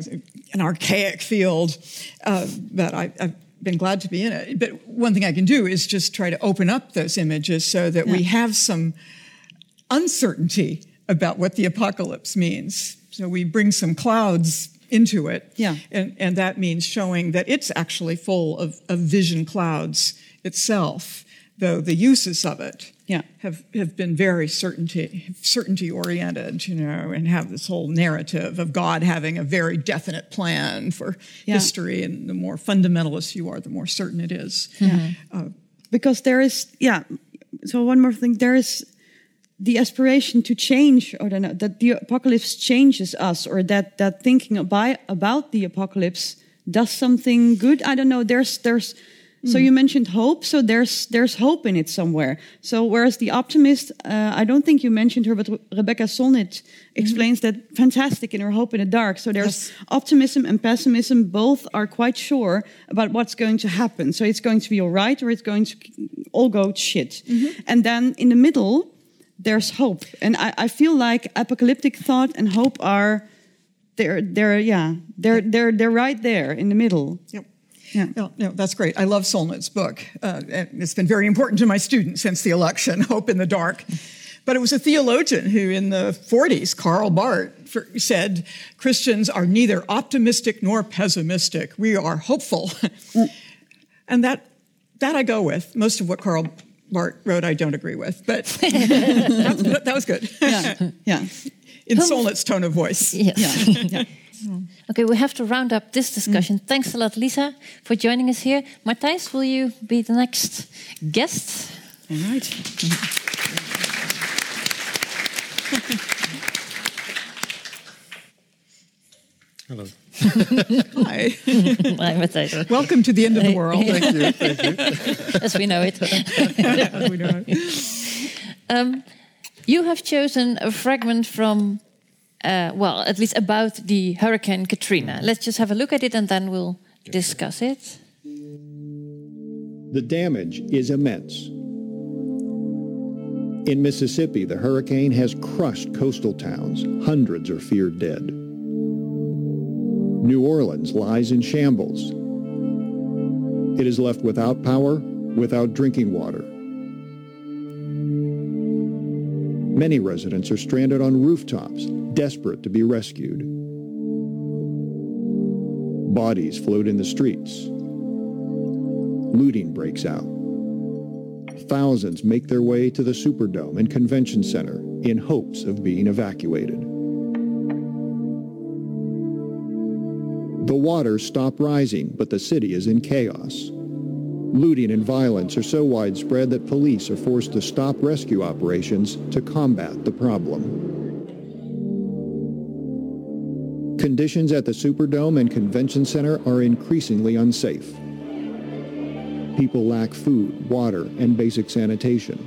an archaic field, uh, but I, have been glad to be in it. But one thing I can do is just try to open up those images so that yeah. we have some uncertainty about what the apocalypse means. So we bring some clouds into it. Yeah. And, and that means showing that it's actually full of, of vision clouds itself, though the uses of it yeah. have, have been very certainty, certainty oriented, you know, and have this whole narrative of God having a very definite plan for yeah. history. And the more fundamentalist you are, the more certain it is. Yeah. Uh, because there is, yeah. So one more thing, there is the aspiration to change, or that the apocalypse changes us, or that that thinking about about the apocalypse does something good. I don't know. There's there's So hmm. you mentioned hope. So there's there's hope in it somewhere. So whereas the optimist, uh, I don't think you mentioned her, but Rebecca Solnit hmm. explains that fantastic in her Hope in the Dark. So there's Yes. optimism and pessimism. Both are quite sure about what's going to happen. So it's going to be all right, or it's going to all go shit. Mm-hmm. And then in the middle, there's hope. And I, I feel like apocalyptic thought and hope are they're they're yeah they're they're they're right there in the middle. Yep. Yeah. No, no, that's great. I love Solnit's book. Uh, and it's been very important to my students since the election, <laughs> Hope in the Dark. But it was a theologian who, in the 40s, Karl Barth, said Christians are neither optimistic nor pessimistic. We are hopeful. <laughs> and that, that I go with. Most of what Karl Barth wrote, I don't agree with, but <laughs> that's, that was good. Yeah, yeah, In Solnit's tone of voice. Yes. yeah. yeah. Okay, we have to round up this discussion. Thanks a lot, Lisa, for joining us here. Mathijs, will you be the next guest? All right. Hello. <laughs> Hi. Hi, Mathijs. Welcome to the end of the <laughs> world. Thank you. Thank you. <laughs> As we know it. As we know. Um, you have chosen a fragment from, uh, well, at least about the Hurricane Katrina. Let's just have a look at it and then we'll discuss it. The damage is immense. In Mississippi, the hurricane has crushed coastal towns. Hundreds are feared dead. New Orleans lies in shambles. It is left without power, without drinking water. Many residents are stranded on rooftops, desperate to be rescued. Bodies float in the streets. Looting breaks out. Thousands make their way to the Superdome and Convention Center in hopes of being evacuated. The waters stop rising, but the city is in chaos. Looting and violence are so widespread that police are forced to stop rescue operations to combat the problem. Conditions at the Superdome and Convention Center are increasingly unsafe. People lack food, water, and basic sanitation.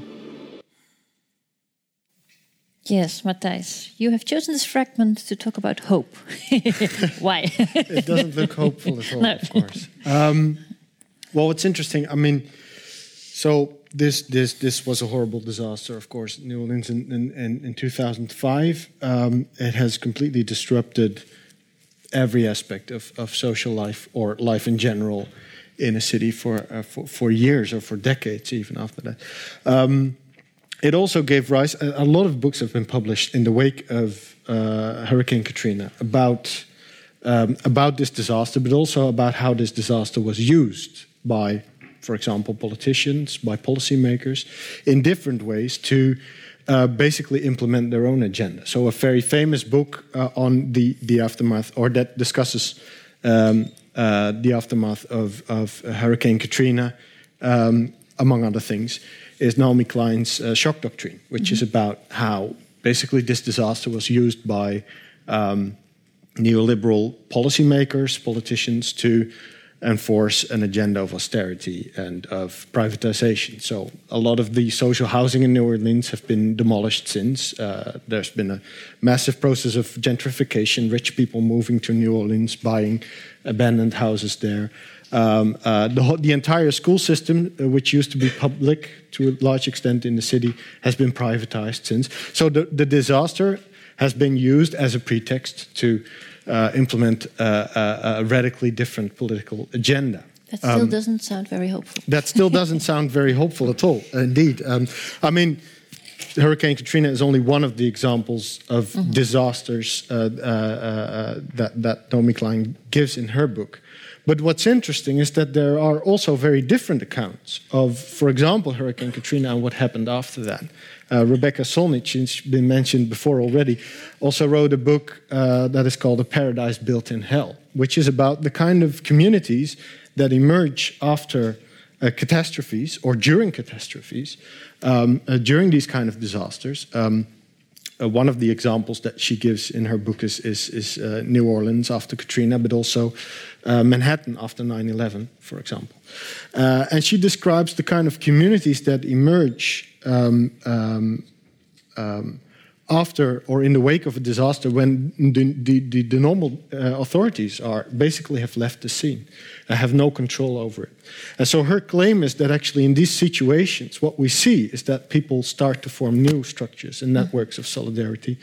Yes, Mathijs, you have chosen this fragment to talk about hope. <laughs> Why? It doesn't look hopeful at all, No. of course. Um, well, it's interesting. I mean, so this this this was a horrible disaster, of course, New Orleans in in, in, in 2005. Um, it has completely disrupted every aspect of, of social life or life in general in a city for uh, for, for years or for decades, even after that. Um, it also gave rise. A, a lot of books have been published in the wake of uh, Hurricane Katrina about um, about this disaster, but also about how this disaster was used by, for example, politicians, by policymakers, in different ways to uh, basically implement their own agenda. So, a very famous book uh, on the the aftermath, or that discusses um, uh, the aftermath of, of Hurricane Katrina, um, among other things, is Naomi Klein's uh, shock doctrine, which is about how basically this disaster was used by um, neoliberal policymakers, politicians to enforce an agenda of austerity and of privatization. So a lot of the social housing in New Orleans have been demolished since. Uh, there's been a massive process of gentrification, rich people moving to New Orleans, buying abandoned houses there. Um, uh, the, whole- the entire school system, uh, which used to be public to a large extent in the city, has been privatized since. So the, the disaster has been used as a pretext to uh, implement a, a radically different political agenda. that still doesn't sound very hopeful. That still <laughs> doesn't sound very hopeful at all, indeed. Um, I mean, Hurricane Katrina is only one of the examples of disasters uh, uh, uh, that, that Naomi Klein gives in her book. But what's interesting is that there are also very different accounts of, for example, Hurricane Katrina and what happened after that. Uh, Rebecca Solnit, she's been mentioned before already, also wrote a book uh, that is called A Paradise Built in Hell, which is about the kind of communities that emerge after uh, catastrophes or during catastrophes, um, uh, during these kind of disasters. Um, uh, one of the examples that she gives in her book is, is, is uh, New Orleans after Katrina, but also uh, Manhattan after 9 11, for example. Uh, and she describes the kind of communities that emerge um, um, um, after or in the wake of a disaster when the, the, the normal uh, authorities are basically have left the scene and have no control over it. And so her claim is that actually in these situations, what we see is that people start to form new structures and networks of solidarity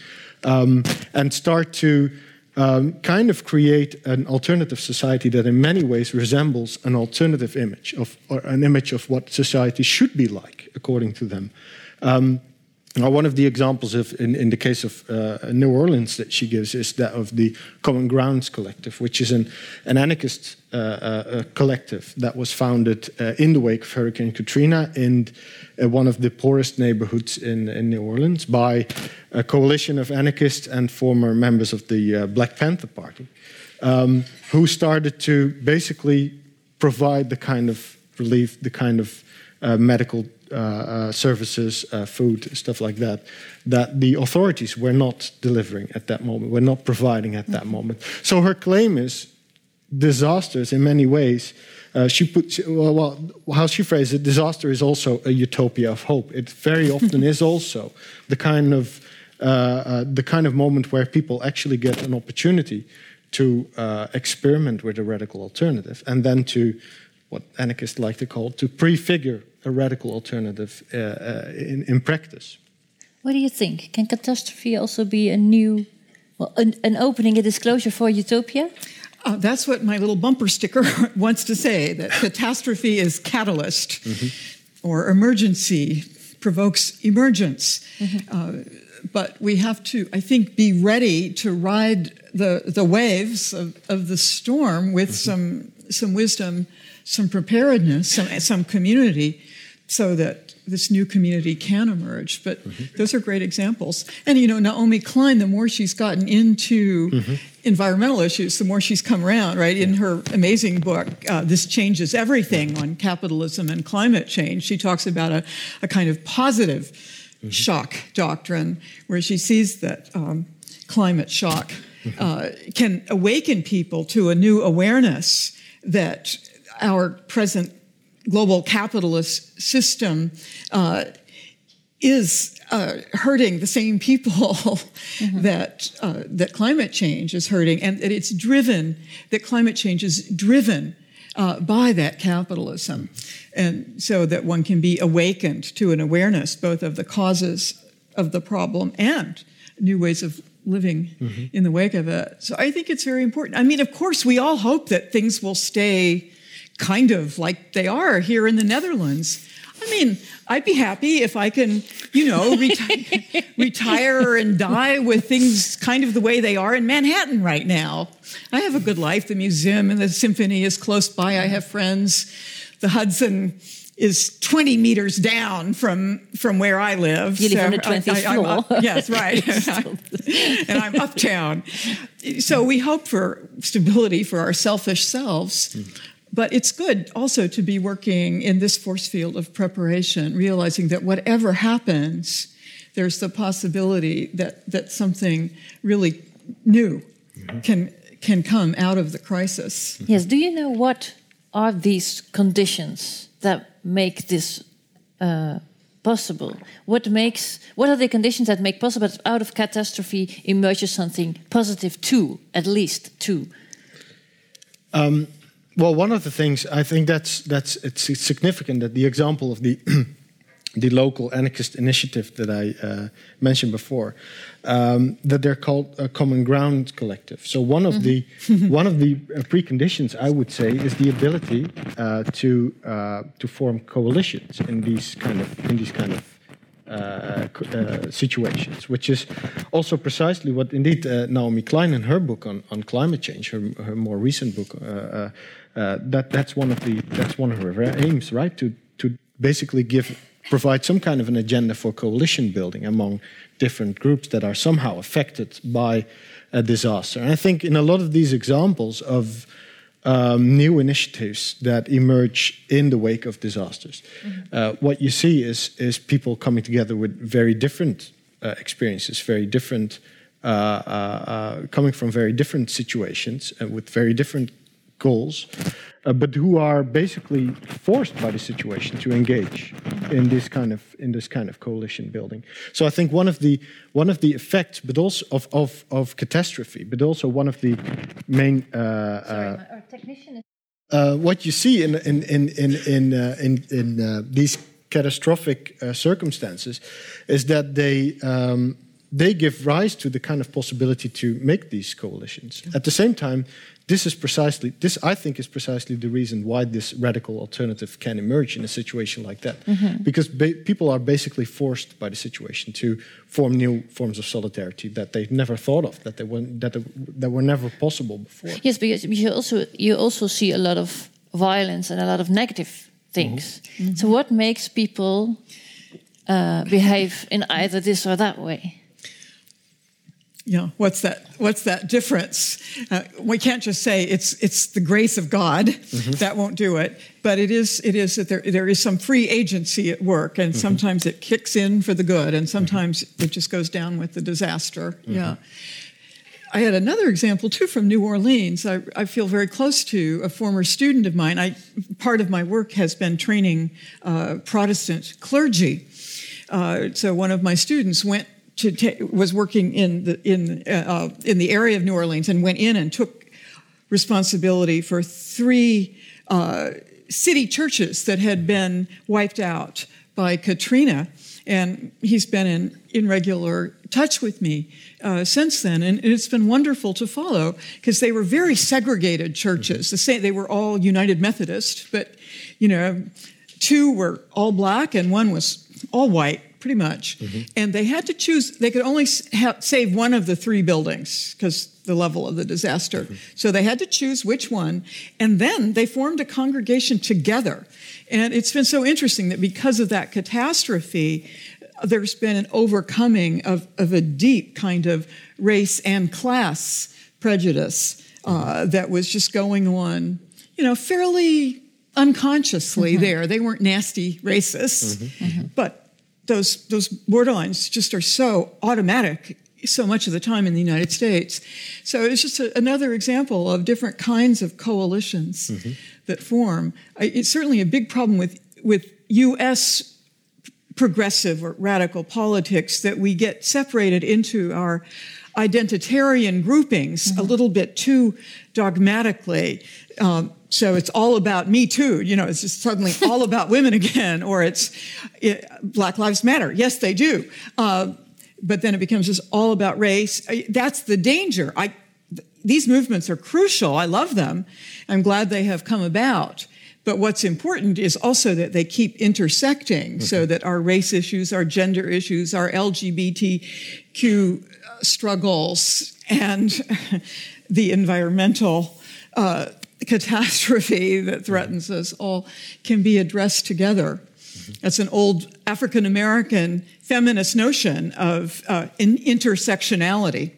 um, and start to um, kind of create an alternative society that in many ways resembles an alternative image of or an image of what society should be like according to them. Um, now, one of the examples of, in, in the case of uh, New Orleans that she gives is that of the Common Grounds Collective, which is an, an anarchist uh, uh, collective that was founded uh, in the wake of Hurricane Katrina in uh, one of the poorest neighborhoods in, in, New Orleans by a coalition of anarchists and former members of the uh, Black Panther Party, um, who started to basically provide the kind of relief, the kind of medical uh, uh, services, uh, food, stuff like that, that the authorities were not delivering at that moment, were not providing at that mm-hmm. moment. So her claim is disasters in many ways. Uh, she put well, well, how she phrased it disaster is also a utopia of hope it very often <laughs> is also the kind of uh, uh, the kind of moment where people actually get an opportunity to experiment with a radical alternative and then to what anarchists like to call to prefigure a radical alternative uh, uh, in, in practice. What do you think? Can catastrophe also be a new, well, an, an opening, a disclosure for utopia? Uh, that's what my little bumper sticker <laughs> wants to say that catastrophe is catalyst mm-hmm. or emergency provokes emergence. Mm-hmm. Uh, but we have to, I think, be ready to ride the, the waves of, of the storm with mm-hmm. some, some wisdom, some preparedness, some, some community so that this new community can emerge. But mm-hmm. those are great examples. And you know, Naomi Klein, the more she's gotten into mm-hmm. environmental issues, the more she's come around, right? In her amazing book, uh, This Changes Everything on Capitalism and Climate Change, she talks about a, a kind of positive mm-hmm. shock doctrine where she sees that um, climate shock mm-hmm. uh, can awaken people to a new awareness that our present global capitalist system uh, is uh, hurting the same people <laughs> mm-hmm. that uh, that climate change is hurting, and that it's driven that climate change is driven uh, by that capitalism, and so that one can be awakened to an awareness both of the causes of the problem and new ways of living mm-hmm. in the wake of it. So I think it's very important. I mean, of course, we all hope that things will stay kind of like they are here in the Netherlands. I mean, I'd be happy if I can, you know, <laughs> reti- retire and die with things kind of the way they are in Manhattan right now. I have a good life. The museum and the symphony is close by. I have friends. The Hudson is 20 meters down from from where I live. You live so on the 20th I, floor. Up, yes, right. <laughs> <laughs> and I'm uptown. So we hope for stability for our selfish selves. Hmm. But it's good also to be working in this force field of preparation, realizing that whatever happens, there's the possibility that, that something really new mm-hmm. can, can come out of the crisis. Yes. Do you know what are these conditions that make this uh, possible? What makes what are the conditions that make possible that out of catastrophe emerges something positive too, at least too? Um, well, one of the things I think that's that's it's significant that the example of the <clears throat> the local anarchist initiative that I uh, mentioned before, um, that they're called a common ground collective. So one of the mm-hmm. <laughs> one of the uh, preconditions I would say is the ability uh, to uh, to form coalitions in these kind of in these kind of uh, uh, situations, which is also precisely what indeed uh, Naomi Klein in her book on, on climate change, her, her more recent book, uh, that that's one of the that's one of her aims, right? To to basically give provide some kind of an agenda for coalition building among different groups that are somehow affected by a disaster. And I think in a lot of these examples of um, new initiatives that emerge in the wake of disasters, mm-hmm. uh, what you see is is people coming together with very different uh, experiences, very different, uh, uh, uh, coming from very different situations and with very different goals, uh, but who are basically forced by the situation to engage in this kind of in this kind of coalition building. So I think one of the one of the effects, but also of of, of catastrophe, but also one of the main. Uh, Sorry, our technician is. uh, what you see in in in in in, uh, in, in uh, these catastrophic uh, circumstances is that they um, they give rise to the kind of possibility to make these coalitions. At the same time, this is precisely this I think is precisely the reason why this radical alternative can emerge in a situation like that, because ba- people are basically forced by the situation to form new forms of solidarity that they never thought of, that they were that they, that were never possible before. Yes, because you also you also see a lot of violence and a lot of negative things. So what makes people uh, behave in either this or that way? Yeah, what's that? What's that difference? Uh, we can't just say it's it's the grace of God that won't do it, but it is it is that there there is some free agency at work, and sometimes it kicks in for the good, and sometimes it just goes down with the disaster. Yeah. I had another example too from New Orleans. I, I, feel very close to a former student of mine. I, part of my work has been training uh, Protestant clergy. Uh, so one of my students went to ta- was working in the in uh, in the area of New Orleans and went in and took responsibility for three uh, city churches that had been wiped out by Katrina. And he's been in, in regular touch with me uh, since then. And it's been wonderful to follow because they were very segregated churches. The same, they were all United Methodist, but, you know, two were all black and one was all white pretty much. Mm-hmm. And they had to choose, they could only ha- save one of the three buildings because the level of the disaster. Mm-hmm. So they had to choose which one. And then they formed a congregation together. And it's been so interesting that because of that catastrophe, there's been an overcoming of, of a deep kind of race and class prejudice uh, mm-hmm. that was just going on, you know, fairly unconsciously there. They weren't nasty racists, but those those borderlines just are so automatic so much of the time in the United States. So it's just a, another example of different kinds of coalitions that form. It's certainly a big problem with with U.S. progressive or radical politics that we get separated into our identitarian groupings a little bit too dogmatically. Um, so it's all about me too. You know, it's just suddenly <laughs> all about women again, or it's it, Black Lives Matter. Yes, they do. Uh, but then it becomes just all about race. That's the danger. I, th- these movements are crucial. I love them. I'm glad they have come about. But what's important is also that they keep intersecting so that our race issues, our gender issues, our LGBTQ struggles, and <laughs> the environmental uh, catastrophe that threatens us all can be addressed together. That's an old African American feminist notion of uh, in- intersectionality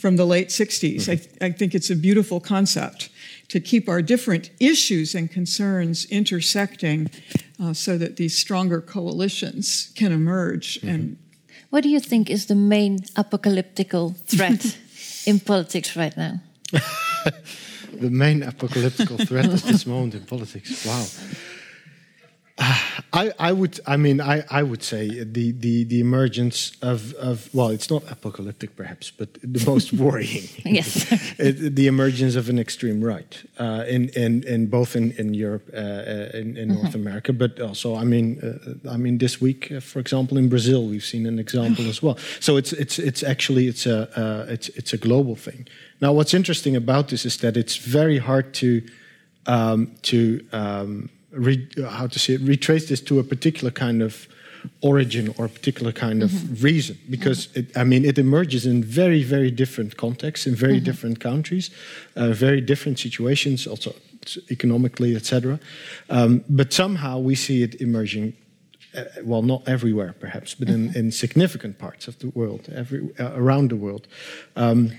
from the late 60s. I, I think it's a beautiful concept to keep our different issues and concerns intersecting uh, so that these stronger coalitions can emerge and What do you think is the main apocalyptical threat <laughs> in politics right now? <laughs> the main apocalyptical threat at this moment in politics. Wow. I, I would I mean I, I would say the, the, the emergence of, of well it's not apocalyptic perhaps but the most <laughs> worrying Yes. <laughs> the emergence of an extreme right uh, in, in, in both in, in Europe uh, uh, in, in North America but also I mean uh, I mean this week uh, for example in Brazil we've seen an example as well so it's it's it's actually it's a uh, it's it's a global thing now what's interesting about this is that it's very hard to um, to um, re, how to say it, retrace this to a particular kind of origin or a particular kind of reason because it, I mean it emerges in very very different contexts in very different countries, uh, very different situations, also economically, etc. Um, but somehow we see it emerging. Uh, well, not everywhere, perhaps, but in, in significant parts of the world, every, uh, around the world. Um,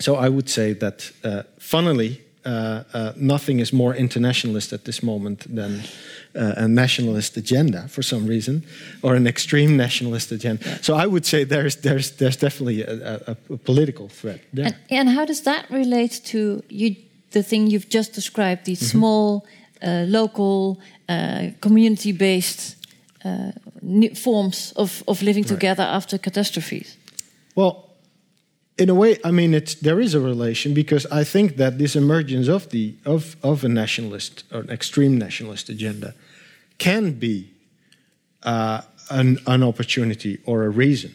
so I would say that, uh, funnily, uh, uh, nothing is more internationalist at this moment than uh, a nationalist agenda for some reason, or an extreme nationalist agenda. So I would say there's there's there's definitely a, a, a political threat there. And, and, how does that relate to you? The thing you've just described, these mm -hmm. small, uh, local, uh, community-based uh, forms of of living right. together after catastrophes. Well, in a way, I mean, it's, there is a relation because I think that this emergence of the of of a nationalist or an extreme nationalist agenda can be uh, an, an opportunity or a reason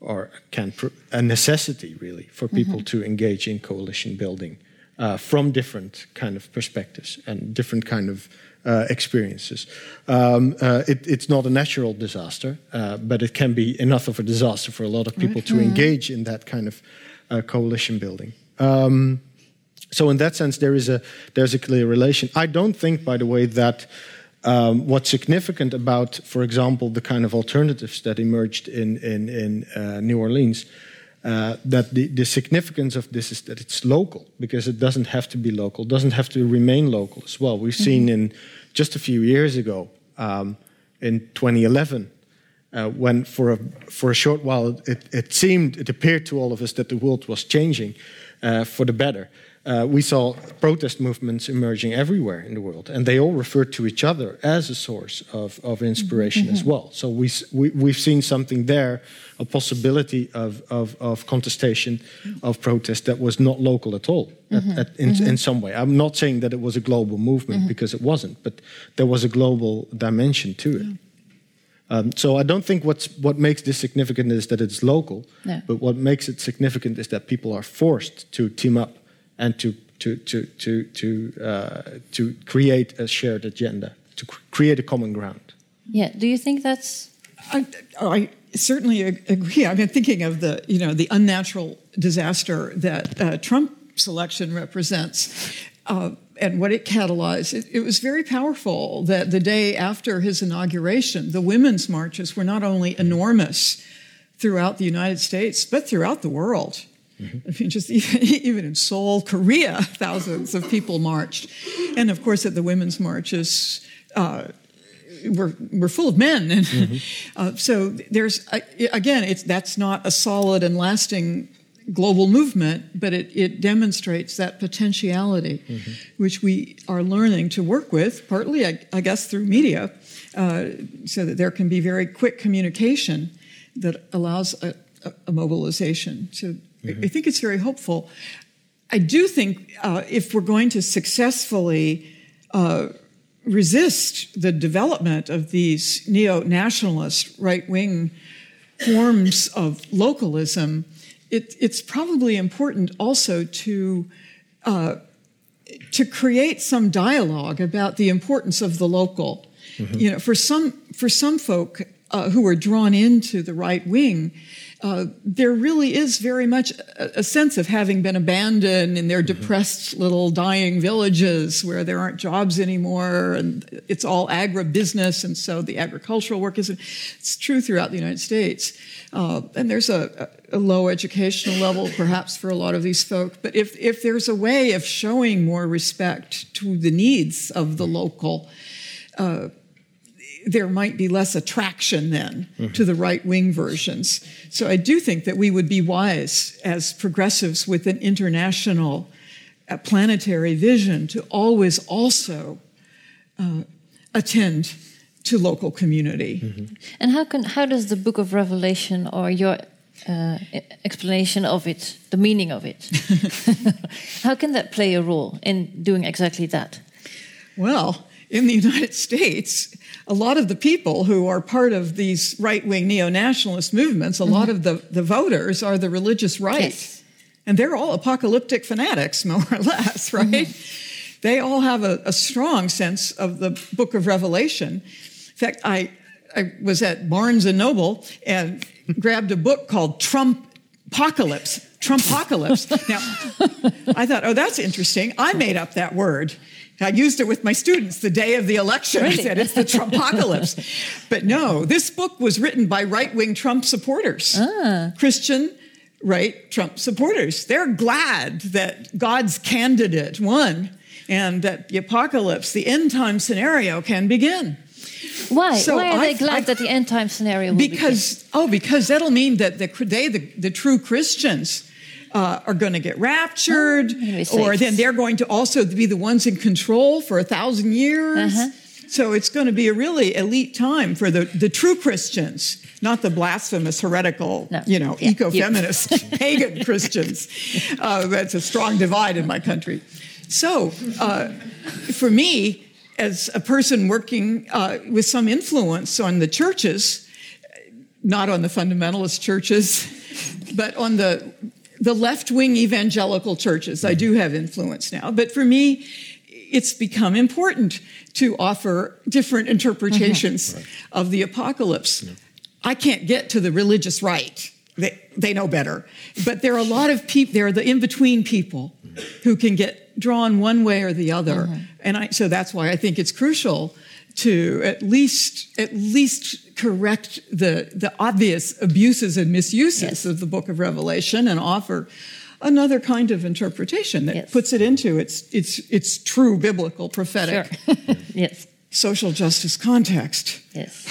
or can a necessity really for people mm -hmm. to engage in coalition building uh, from different kind of perspectives and different kind of uh, experiences. Um, uh, it, it's not a natural disaster, uh, but it can be enough of a disaster for a lot of people mm -hmm. to mm-hmm. engage in that kind of uh, coalition building. Um, so in that sense, there is a there's a clear relation. I don't think, by the way, that um, what's significant about, for example, the kind of alternatives that emerged in in, in uh, New Orleans. Uh, that the, the significance of this is that it's local because it doesn't have to be local, doesn't have to remain local as well. We've mm -hmm. seen in just a few years ago, um, in 2011, uh, when for a, for a short while it, it, seemed, it appeared to all of us that the world was changing uh, for the better. Uh, we saw protest movements emerging everywhere in the world, and they all referred to each other as a source of, of inspiration mm-hmm. as well. So we, we, have seen something there, a possibility of, of, of, contestation, of protest that was not local at all mm-hmm. at, at, in, mm-hmm. in, some way. I'm not saying that it was a global movement mm-hmm. because it wasn't, but there was a global dimension to it. Um, so I don't think what's, what makes this significant is that it's local, no. but what makes it significant is that people are forced to team up and to to to to to uh, to create a shared agenda, to create a common ground. Yeah. Do you think that's? I, I certainly agree. I've been thinking of the you know the unnatural disaster that uh, Trump's election represents. Uh, and what it catalyzed. It, it, was very powerful that the day after his inauguration, the women's marches were not only enormous throughout the United States, but throughout the world. Mm-hmm. I mean, just even, <laughs> even, in Seoul, Korea, <laughs> thousands of people marched. And of course, at the women's marches, uh, we're, we're full of men. <laughs> And mm-hmm. uh, so there's, again, it's, that's not a solid and lasting global movement, but it, it demonstrates that potentiality, mm-hmm. which we are learning to work with, partly, I, I guess, through media, uh, so that there can be very quick communication that allows a, a, a mobilization. So mm-hmm. I, think it's very hopeful. I do think uh, if we're going to successfully uh, resist the development of these neo nationalist right wing forms of localism, it, it's probably important also to uh, to create some dialogue about the importance of the local. Mm-hmm. You know, for some for some folk uh, who are drawn into the right wing, uh, there really is very much a, a, sense of having been abandoned in their mm-hmm. depressed little dying villages where there aren't jobs anymore and it's all agribusiness and so the agricultural work isn't it's true throughout the united states uh, and there's a, a, low educational level perhaps for a lot of these folk but if, if there's a way of showing more respect to the needs of the local uh, there might be less attraction then mm-hmm. to the right wing versions. So I do think that we would be wise as progressives with an international uh, planetary vision to always also uh, attend to local community. Mm-hmm. And how can how does the book of Revelation or your uh, explanation of it, the meaning of it, <laughs> <laughs> how can that play a role in doing exactly that? Well, in the United States, a lot of the people who are part of these right wing neo nationalist movements, a mm-hmm. lot of the, the voters are the religious right. Yes. And they're all apocalyptic fanatics, <laughs> more or less, right? Mm-hmm. They all have a, a, strong sense of the book of Revelation. In fact, I, I was at Barnes and Noble and grabbed a book called Trump Apocalypse. Trumpocalypse. <laughs> now, I thought, oh, that's interesting. I made up that word. I used it with my students the day of the election. Really? I said it's the Trumpocalypse. <laughs> but no, this book was written by right wing Trump supporters, ah. Christian right? Trump supporters. They're glad that God's candidate won and that the apocalypse, the end time scenario, can begin. Why? So Why are they I've- glad I've- that the end time scenario will Because oh, because that'll mean that the they the, the true Christians uh, are going to get raptured, Oh, or then they're going to also be the ones in control for a thousand years. Uh-huh. So it's going to be a really elite time for the, the true Christians, not the blasphemous, heretical, No. you know, Yeah, eco-feminist, <laughs> pagan Christians. Uh, that's a strong divide in my country. So uh, for me, as a person working uh, with some influence on the churches, not on the fundamentalist churches, <laughs> but on the the left-wing evangelical churches. I do have influence now, but for me, it's become important to offer different interpretations mm-hmm. of the apocalypse. I can't get to the religious right. They, they know better. But there are a lot of people, there are the in-between people who can get drawn one way or the other. Mm-hmm. And I, so that's why I think it's crucial to at least at least correct the the obvious abuses and misuses Yes. of the book of Revelation and offer another kind of interpretation that Yes. puts it into its its its true biblical prophetic Sure. <laughs> yes. social justice context. Yes.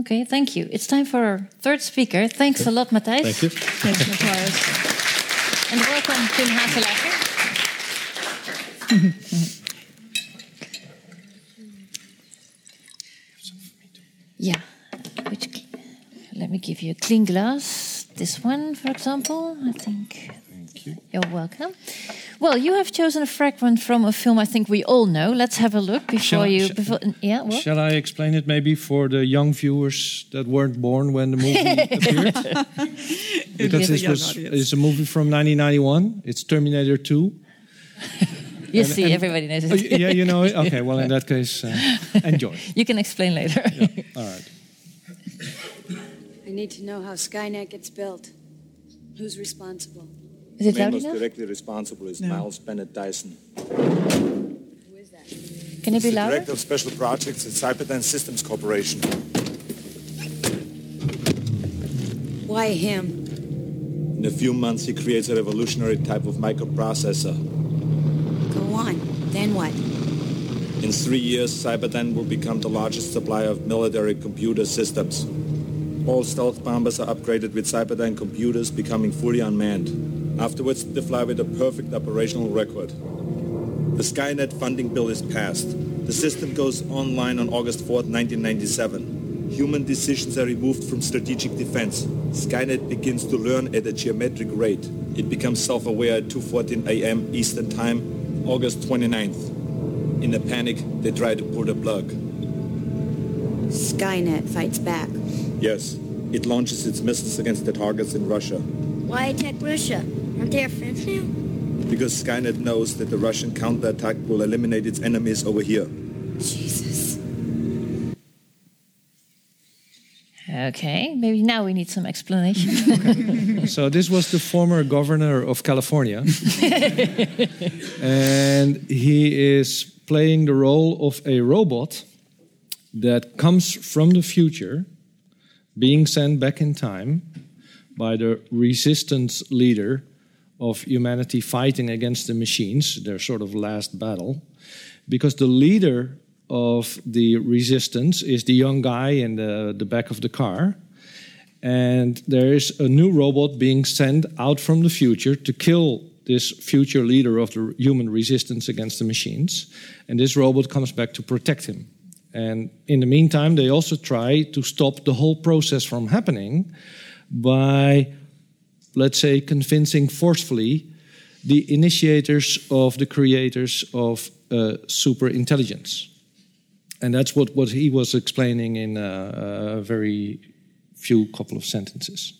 Okay, thank you. It's time for our third speaker. Thanks a lot, Mathijs. Thank you. Thanks, Matthias. And welcome, Pim Haselager. <laughs> yeah. Which, let me give you a clean glass. This one, for example, I think. Thank you. You're welcome. Well, you have chosen a fragment from a film I think we all know. Let's have a look before Shall I- you. sh- Before, yeah, what? Shall I explain it maybe for the young viewers that weren't born when the movie <laughs> appeared? <laughs> Because this was audience. it's a movie from 1991. It's Terminator 2. <laughs> you see, everybody knows Oh, it. y- yeah, you know it. Okay, well in that case, uh, enjoy. <laughs> You can explain later. All right. I need to know how Skynet gets built. Who's responsible? Is it man loud most enough? directly responsible is Miles Bennett Dyson. Who is that? Can it be the louder? director of special projects at Cyberdyne Systems Corporation. Why him? In a few months, he creates a revolutionary type of microprocessor. Then what? In three years, Cyberdyne will become the largest supplier of military computer systems. All stealth bombers are upgraded with Cyberdyne computers, becoming fully unmanned. Afterwards, they fly with a perfect operational record. The Skynet funding bill is passed. The system goes online on August 4, 1997. Human decisions are removed from strategic defense. Skynet begins to learn at a geometric rate. It becomes self-aware at 2.14 a.m. Eastern Time, August 29th. In a panic, they try to pull the plug. Skynet fights back. Yes, it launches its missiles against the targets in Russia. Why attack Russia? Aren't they our friends now? Because Skynet knows that the Russian counterattack will eliminate its enemies over here. Jesus. Okay, maybe now we need some explanation. <laughs> So this was the former governor of California, <laughs> and he is playing the role of a robot that comes from the future, being sent back in time by the resistance leader of humanity fighting against the machines, their sort of last battle, because the leader of the resistance is the young guy in the, the back of the car. And there is a new robot being sent out from the future to kill this future leader of the human resistance against the machines. And this robot comes back to protect him. And in the meantime, they also try to stop the whole process from happening by, let's say, convincing forcefully the initiators of the creators of uh, super intelligence. And that's what, what he was explaining in a, a very few couple of sentences.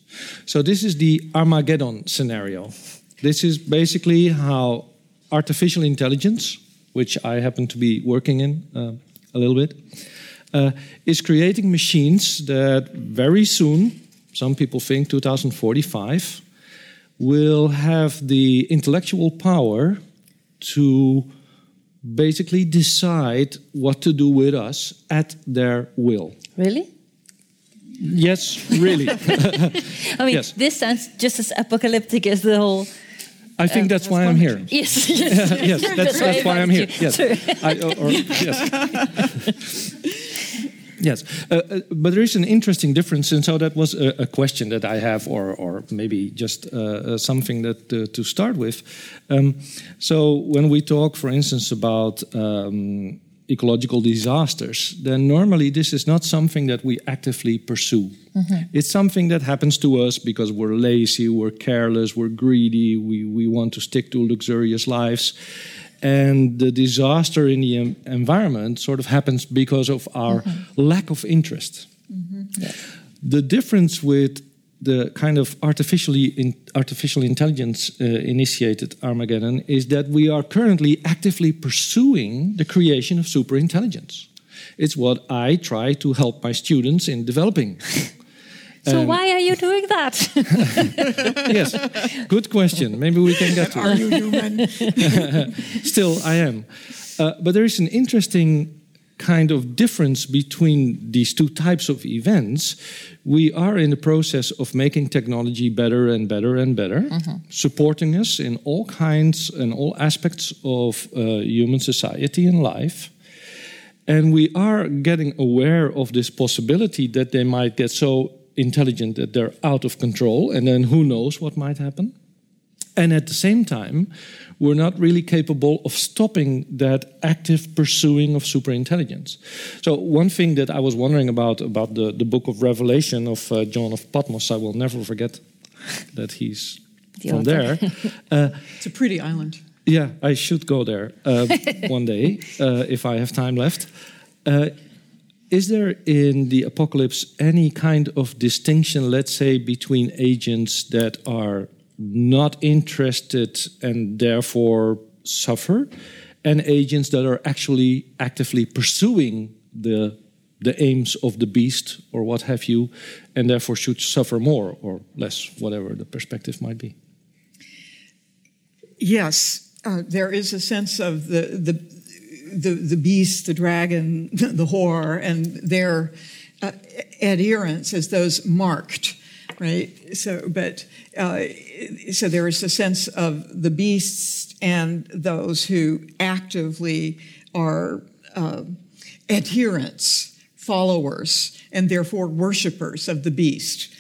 So, this is the Armageddon scenario. This is basically how artificial intelligence, which I happen to be working in uh, a little bit, uh, is creating machines that very soon, some people think 2045, will have the intellectual power to basically decide what to do with us at their will. really? Yes, really. <laughs> I mean, Yes. this sounds just as apocalyptic as the whole. I think uh, that's why I'm here. <laughs> Yes, <laughs> yes, yes, that's, that's why I'm here. Yes, I, or, or- yes. Yes, uh, uh, but there is an interesting difference, and so that was a, a question that I have, or, or maybe just uh, uh, something that uh, to start with. Um, so when we talk, for instance, about um, ecological disasters, then normally this is not something that we actively pursue. It's something that happens to us because we're lazy, we're careless, we're greedy, we, we want to stick to luxurious lives. And the disaster in the environment sort of happens because of our lack of interest. The difference with the kind of artificially in, artificial intelligence uh, initiated Armageddon is that we are currently actively pursuing the creation of superintelligence. It's what I try to help my students in developing. <laughs> So And- why are you doing that? <laughs> yes, good question. Maybe we can get to Are it. you human? <laughs> Still, I am. Uh, but there is an interesting kind of difference between these two types of events. We are in the process of making technology better and better and better, supporting us in all kinds and all aspects of uh, human society and life. And we are getting aware of this possibility that they might get so intelligent that they're out of control, and then who knows what might happen. And at the same time, we're not really capable of stopping that active pursuing of superintelligence. So, one thing that I was wondering about about the, the book of Revelation of uh, John of Patmos, I will never forget that he's The from author. there. <laughs> Uh, It's a pretty island. yeah, I should go there uh, one day uh, if I have time left. Is there in the apocalypse any kind of distinction, let's say, between agents that are not interested and therefore suffer, and agents that are actually actively pursuing the the aims of the beast or what have you, and therefore should suffer more or less, whatever the perspective might be? Yes, uh, there is a sense of the the the, the beast, the dragon, <laughs> the whore, and their uh, adherents as those marked, right? So, but uh, so there is a sense of the beasts and those who actively are uh, adherents, followers, and therefore worshippers of the beast.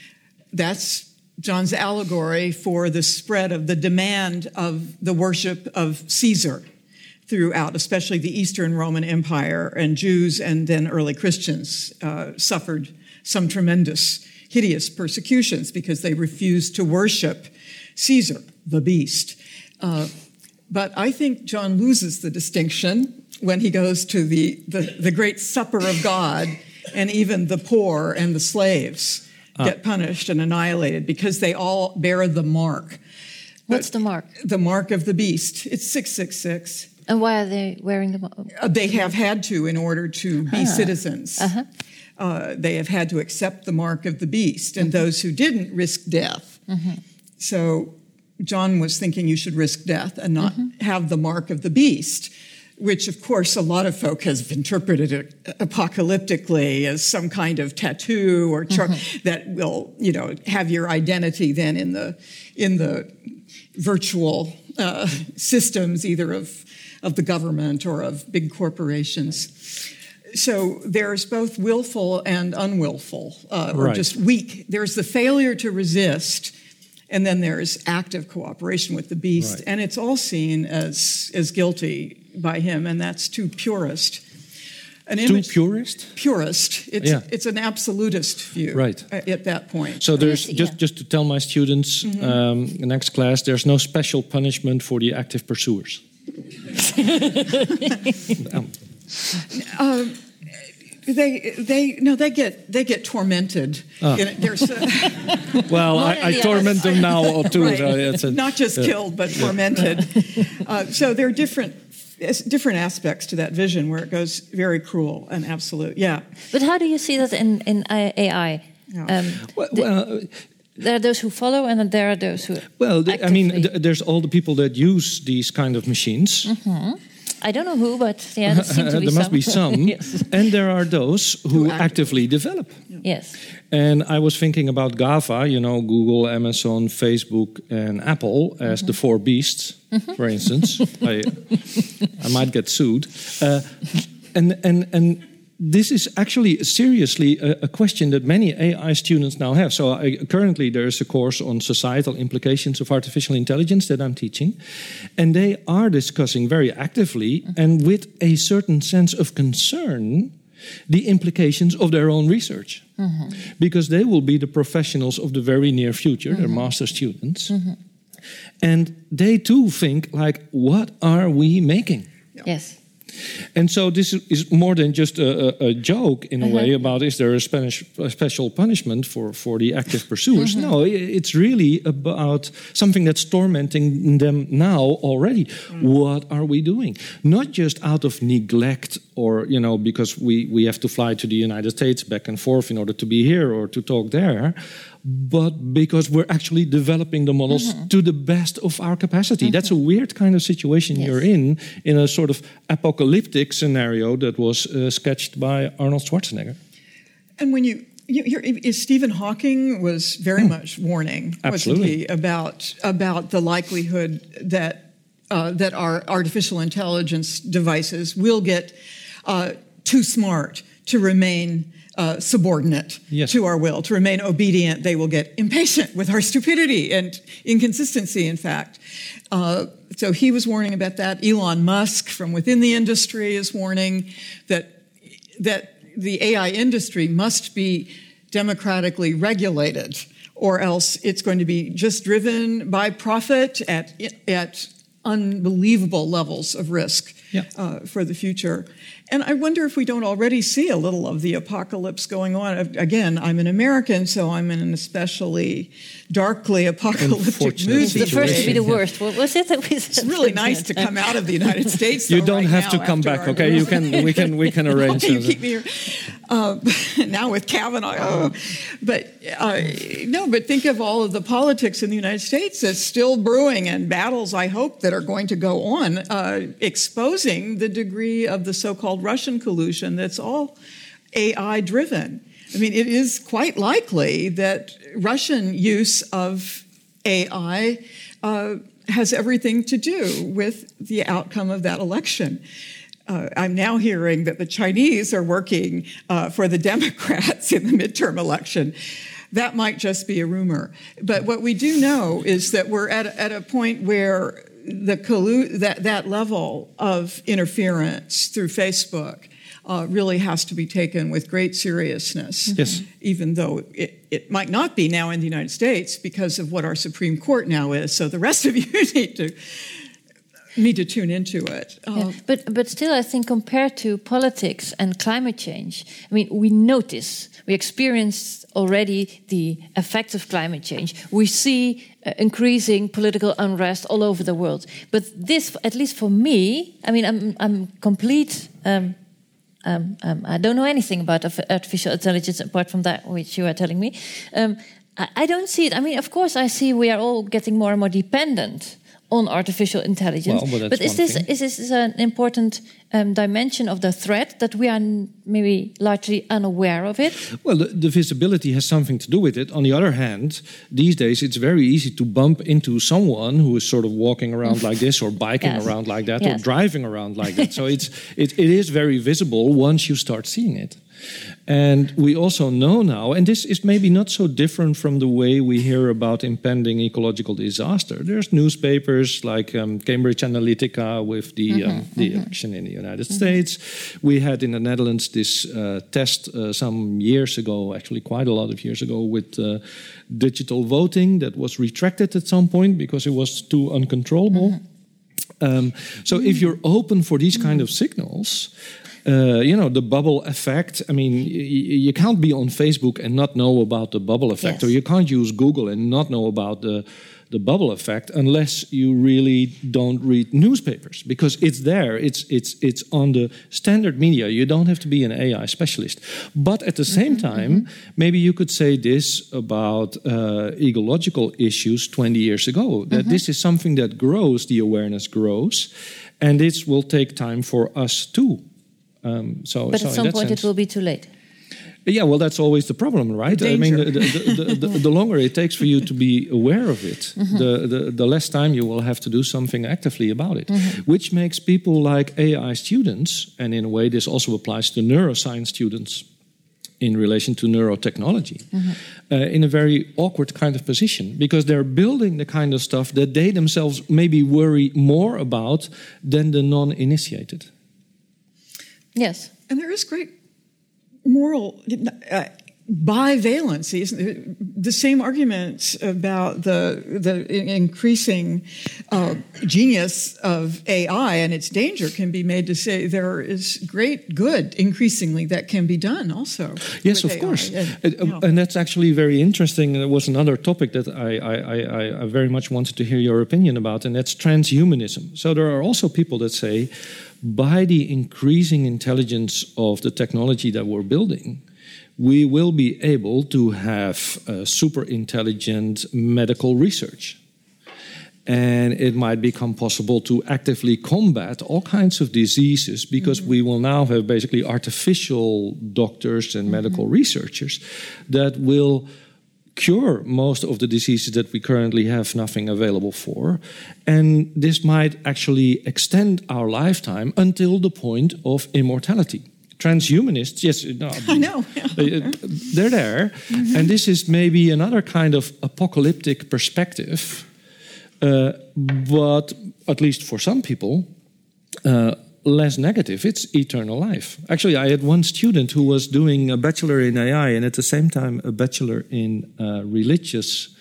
That's John's allegory for the spread of the demand of the worship of Caesar throughout, especially the Eastern Roman Empire, and Jews and then early Christians uh, suffered some tremendous, hideous persecutions because they refused to worship Caesar, the beast. Uh, but I think John loses the distinction when he goes to the, the, the great supper of God, and even the poor and the slaves get punished and annihilated because they all bear the mark. What's the mark? The mark of the beast. It's 666. And why are they wearing the mark? Uh, they have had to in order to be citizens. Uh-huh. Uh, they have had to accept the mark of the beast, and Mm-hmm. those who didn't risk death. So John was thinking you should risk death and not Mm-hmm. have the mark of the beast, which of course a lot of folk has interpreted it apocalyptically as some kind of tattoo or char- Mm-hmm. that will, you know, have your identity then in the in the virtual uh, systems, either of of the government or of big corporations. So there's both willful and unwillful, uh, or Right. just weak. There's the failure to resist, and then there's active cooperation with the beast, Right. and it's all seen as as guilty by him, and that's too purist. An Too purist? purist. It's Yeah. it's an absolutist view, Right. At that point, So there's Yes, just yeah. just to tell my students um, the next class, there's no special punishment for the active pursuers. <laughs> Um, they they no they get they get tormented. Ah. You know, there's a, <laughs> well, I, I the torment them now or too. Right. so a- not just killed but tormented. Uh, so there are different different aspects to that vision where it goes very cruel and absolute. Yeah. But how do you see that in, in AI? Yeah. Um, well, well, there are those who follow, and then there are those who. well, the- I mean, th- there's all the people that use these kind of machines, I don't know who, but yeah, there seem to <laughs> be there must be some. <laughs> yes. And there are those who, actively develop. Yes. And I was thinking about GAFA, you know, Google, Amazon, Facebook, and Apple as the four beasts, for instance. I, I might get sued. Uh, and, and, and this is actually seriously a, a, question that many AI students now have. So I, currently there is a course on societal implications of artificial intelligence that I'm teaching, and they are discussing very actively and with a certain sense of concern the implications of their own research, mm-hmm. because they will be the professionals of the very near future. Mm-hmm. They're master students, mm-hmm. and they too think like, what are we making? Yes. And so this is more than just a, a, joke in a uh -huh. way about is there a, Spanish, a special punishment for, for the active pursuers? Uh -huh. No, it's really about something that's tormenting them now already. Mm. What are we doing? Not just out of neglect or, you know, because we, we have to fly to the United States back and forth in order to be here or to talk there, but because we're actually developing the models mm -hmm. to the best of our capacity. Mm -hmm. That's a weird kind of situation yes. you're in, in a sort of apocalyptic scenario that was uh, sketched by Arnold Schwarzenegger. And when you you, Stephen Hawking was very mm. much warning, Absolutely. wasn't he, about about the likelihood that uh, that our artificial intelligence devices will get uh, too smart to remain uh, subordinate yes. to our will, to remain obedient. They will get impatient with our stupidity and inconsistency, in fact. Uh, so he was warning about that. Elon Musk from within the industry is warning that, that the AI industry must be democratically regulated or else it's going to be just driven by profit at, at unbelievable levels of risk yeah. uh, for the future. And I wonder if we don't already see a little of the apocalypse going on. Again, I'm an American, so I'm in an especially darkly apocalyptic mood. The first to be the worst. What was it that we It's really nice to come out of the United <laughs> States. you don't right have to come back, okay? You can. We can. We can <laughs> arrange. you keep me here. Uh, <laughs> now with Kavanaugh, oh. but uh, no. But think of all of the politics in the United States that's still brewing, and battles I hope that are going to go on, uh, exposing the degree of the so-called Russian collusion that's all AI driven. I mean, it is quite likely that Russian use of AI uh, has everything to do with the outcome of that election. Uh, I'm now hearing that the Chinese are working uh, for the <laughs> Democrats in the midterm election. That might just be a rumor. But what we do know is that we're at, at a point where the collu- that, that level of interference through Facebook uh, really has to be taken with great seriousness. Yes. Even though it, it might not be now in the United States because of what our Supreme Court now is. So the rest of you <laughs> need to need to tune into it. Yeah. Um, but but still, I think compared to politics and climate change, I mean, we notice, we experience already the effects of climate change. We see uh, increasing political unrest all over the world. But this, at least for me, I mean, I'm I'm complete. Um, um, um, I don't know anything about artificial intelligence apart from that which you are telling me. Um, I, I, don't see it. I mean, of course, I see we are all getting more and more dependent on artificial intelligence. Well, but is this is this an important um, dimension of the threat that we are maybe largely unaware of it? Well, the, the, visibility has something to do with it. On the other hand, these days it's very easy to bump into someone who is sort of walking around like this, or biking <laughs> yes. around like that, yes. or driving around like that. So it's it, it is very visible once you start seeing it. And we also know now, and this is maybe not so different from the way we hear about impending ecological disaster. There's newspapers like um, Cambridge Analytica with the, mm -hmm, um, the mm -hmm. election in the United mm -hmm. States. We had in the Netherlands this uh, test uh, some years ago, actually quite a lot of years ago, with uh, digital voting that was retracted at some point because it was too uncontrollable. Mm-hmm. Um, so if you're open for these kind of signals, uh, you know, the bubble effect. I mean, you can't be on Facebook and not know about the bubble effect, yes. or you can't use Google and not know about the the bubble effect unless you really don't read newspapers because it's there it's it's it's on the standard media you don't have to be an ai specialist but at the same mm -hmm, time mm -hmm. maybe you could say this about uh, ecological issues 20 years ago that mm -hmm. this is something that grows the awareness grows and this will take time for us too. Um, so, but so at some point sense, it will be too late. Yeah, well, that's always the problem, right? I mean, the, the, the, the, longer it takes for you to be aware of it, <laughs> mm -hmm. the, the, less time you will have to do something actively about it, mm -hmm. which makes people like AI students, and in a way, this also applies to neuroscience students in relation to neurotechnology, mm -hmm. uh, in a very awkward kind of position because they're building the kind of stuff that they themselves maybe worry more about than the non initiated. Yes. And there is great moral uh, bivalency. The same arguments about the the increasing uh, genius of AI and its danger can be made to say there is great good increasingly that can be done also. Yes, of AI. course, and, uh, you know. and, that's actually very interesting. There was another topic that I, I, I, I very much wanted to hear your opinion about, and that's transhumanism. So there are also people that say by the increasing intelligence of the technology that we're building, we will be able to have uh, super intelligent medical research. And it might become possible to actively combat all kinds of diseases because mm-hmm. we will now have basically artificial doctors and medical mm-hmm. researchers that will cure most of the diseases that we currently have nothing available for. And this might actually extend our lifetime until the point of immortality. Transhumanists, yes, no, <laughs> I know. they're there. Mm-hmm. And this is maybe another kind of apocalyptic perspective. Uh, but at least for some people, uh, less negative. It's eternal life. Actually, I had one student who was doing a bachelor in AI and at the same time a bachelor in uh, religious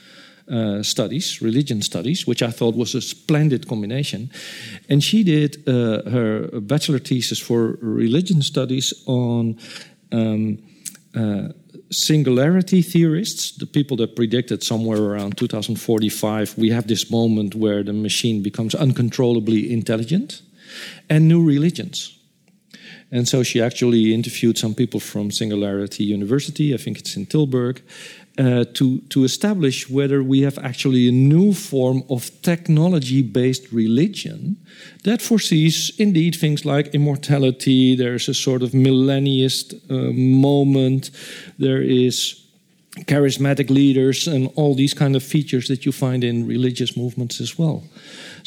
uh, studies, religion studies, which I thought was a splendid combination. And she did uh, her bachelor thesis for religion studies on. Um, uh, singularity theorists, the people that predicted somewhere around 2045, we have this moment where the machine becomes uncontrollably intelligent and new religions. And so she actually interviewed some people from Singularity University, I think it's in Tilburg, uh, to, to establish whether we have actually a new form of technology based religion that foresees indeed things like immortality, there's a sort of millennialist uh, moment, there is charismatic leaders, and all these kind of features that you find in religious movements as well.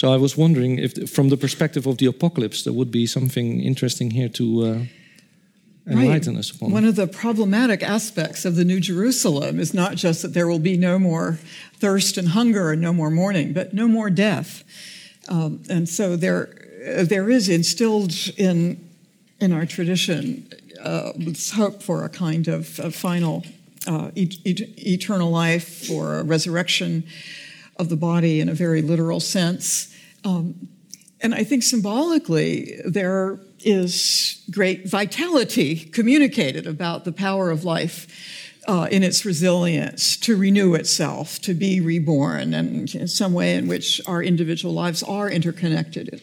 So I was wondering if, from the perspective of the apocalypse, there would be something interesting here to uh, enlighten right. us upon. One of the problematic aspects of the New Jerusalem is not just that there will be no more thirst and hunger and no more mourning, but no more death. Um, and so there, there is instilled in in our tradition uh, this hope for a kind of, of final uh, e- e- eternal life or a resurrection of the body in a very literal sense. Um, and I think symbolically, there is great vitality communicated about the power of life uh, in its resilience to renew itself, to be reborn, and in some way in which our individual lives are interconnected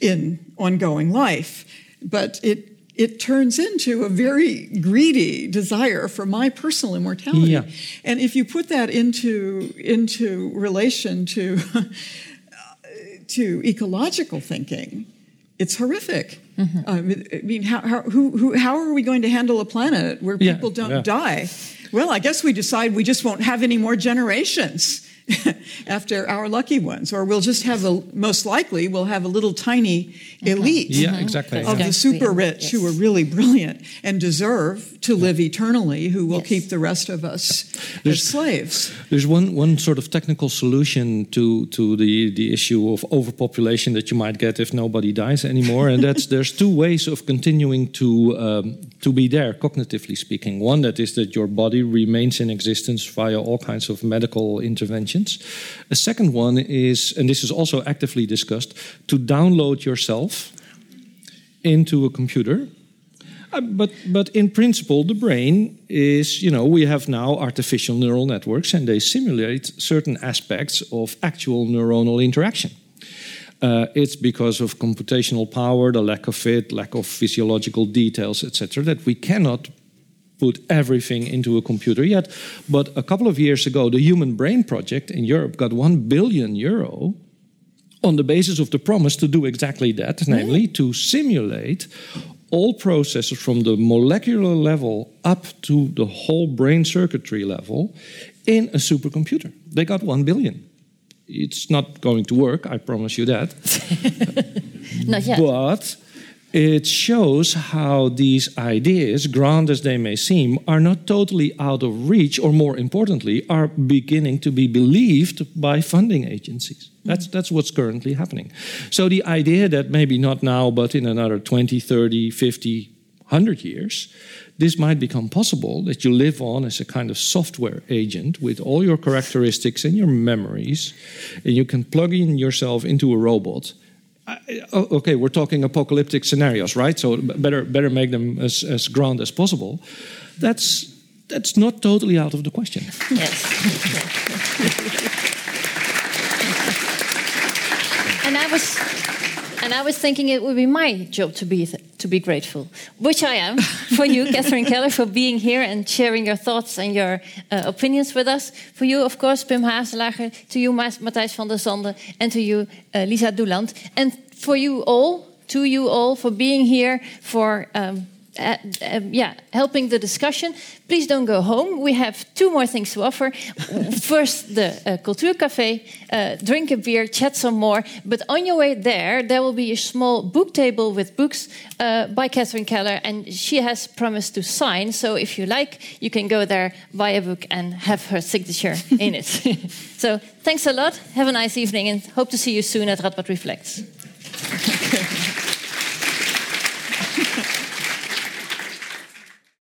in ongoing life. But it it turns into a very greedy desire for my personal immortality. Yeah. And if you put that into into relation to <laughs> to ecological thinking, it's horrific. Mm-hmm. Uh, I mean, how, how, who, who, how are we going to handle a planet where people yeah, don't yeah. die? Well, I guess we decide we just won't have any more generations. <laughs> after our lucky ones, or we'll just have a most likely we'll have a little tiny elite yeah, exactly. of yeah. the super rich yes. who are really brilliant and deserve to live eternally, who will yes. keep the rest of us there's, as slaves. There's one one sort of technical solution to to the the issue of overpopulation that you might get if nobody dies anymore, and that's <laughs> there's two ways of continuing to um, to be there, cognitively speaking. One that is that your body remains in existence via all kinds of medical interventions a second one is, and this is also actively discussed, to download yourself into a computer. Uh, but, but in principle, the brain is, you know, we have now artificial neural networks and they simulate certain aspects of actual neuronal interaction. Uh, it's because of computational power, the lack of it, lack of physiological details, etc., that we cannot put everything into a computer yet. But a couple of years ago, the Human Brain Project in Europe got 1 billion euro on the basis of the promise to do exactly that, mm-hmm. namely to simulate all processes from the molecular level up to the whole brain circuitry level in a supercomputer. They got one billion. It's not going to work, I promise you that. <laughs> Not yet. But it shows how these ideas, grand as they may seem, are not totally out of reach, or more importantly, are beginning to be believed by funding agencies. Mm-hmm. That's, that's what's currently happening. So the idea that maybe not now, but in another 20, 30, 50, 100 years, this might become possible that you live on as a kind of software agent with all your characteristics and your memories, and you can plug in yourself into a robot Oh, okay, we're talking apocalyptic scenarios, right? So better better make them as, as grand as possible. That's that's not totally out of the question. Yes. <laughs> and I was and I was thinking it would be my job to be to be grateful, which I am for you, <laughs> Catherine Keller, for being here and sharing your thoughts and your uh, opinions with us. For you, of course, Pim Haselager. To you, Mathijs van der Sande, and to you, uh, Lisa Doeland, and for you all, to you all, for being here, for um, uh, uh, yeah, helping the discussion. Please don't go home. We have two more things to offer. <laughs> First, the uh, Cultuurcafé. Uh, drink a beer, chat some more. But on your way there, there will be a small book table with books uh, by Catherine Keller, and she has promised to sign. So if you like, you can go there, buy a book, and have her signature in it. <laughs> <laughs> so thanks a lot. Have a nice evening, and hope to see you soon at Radboud Reflects.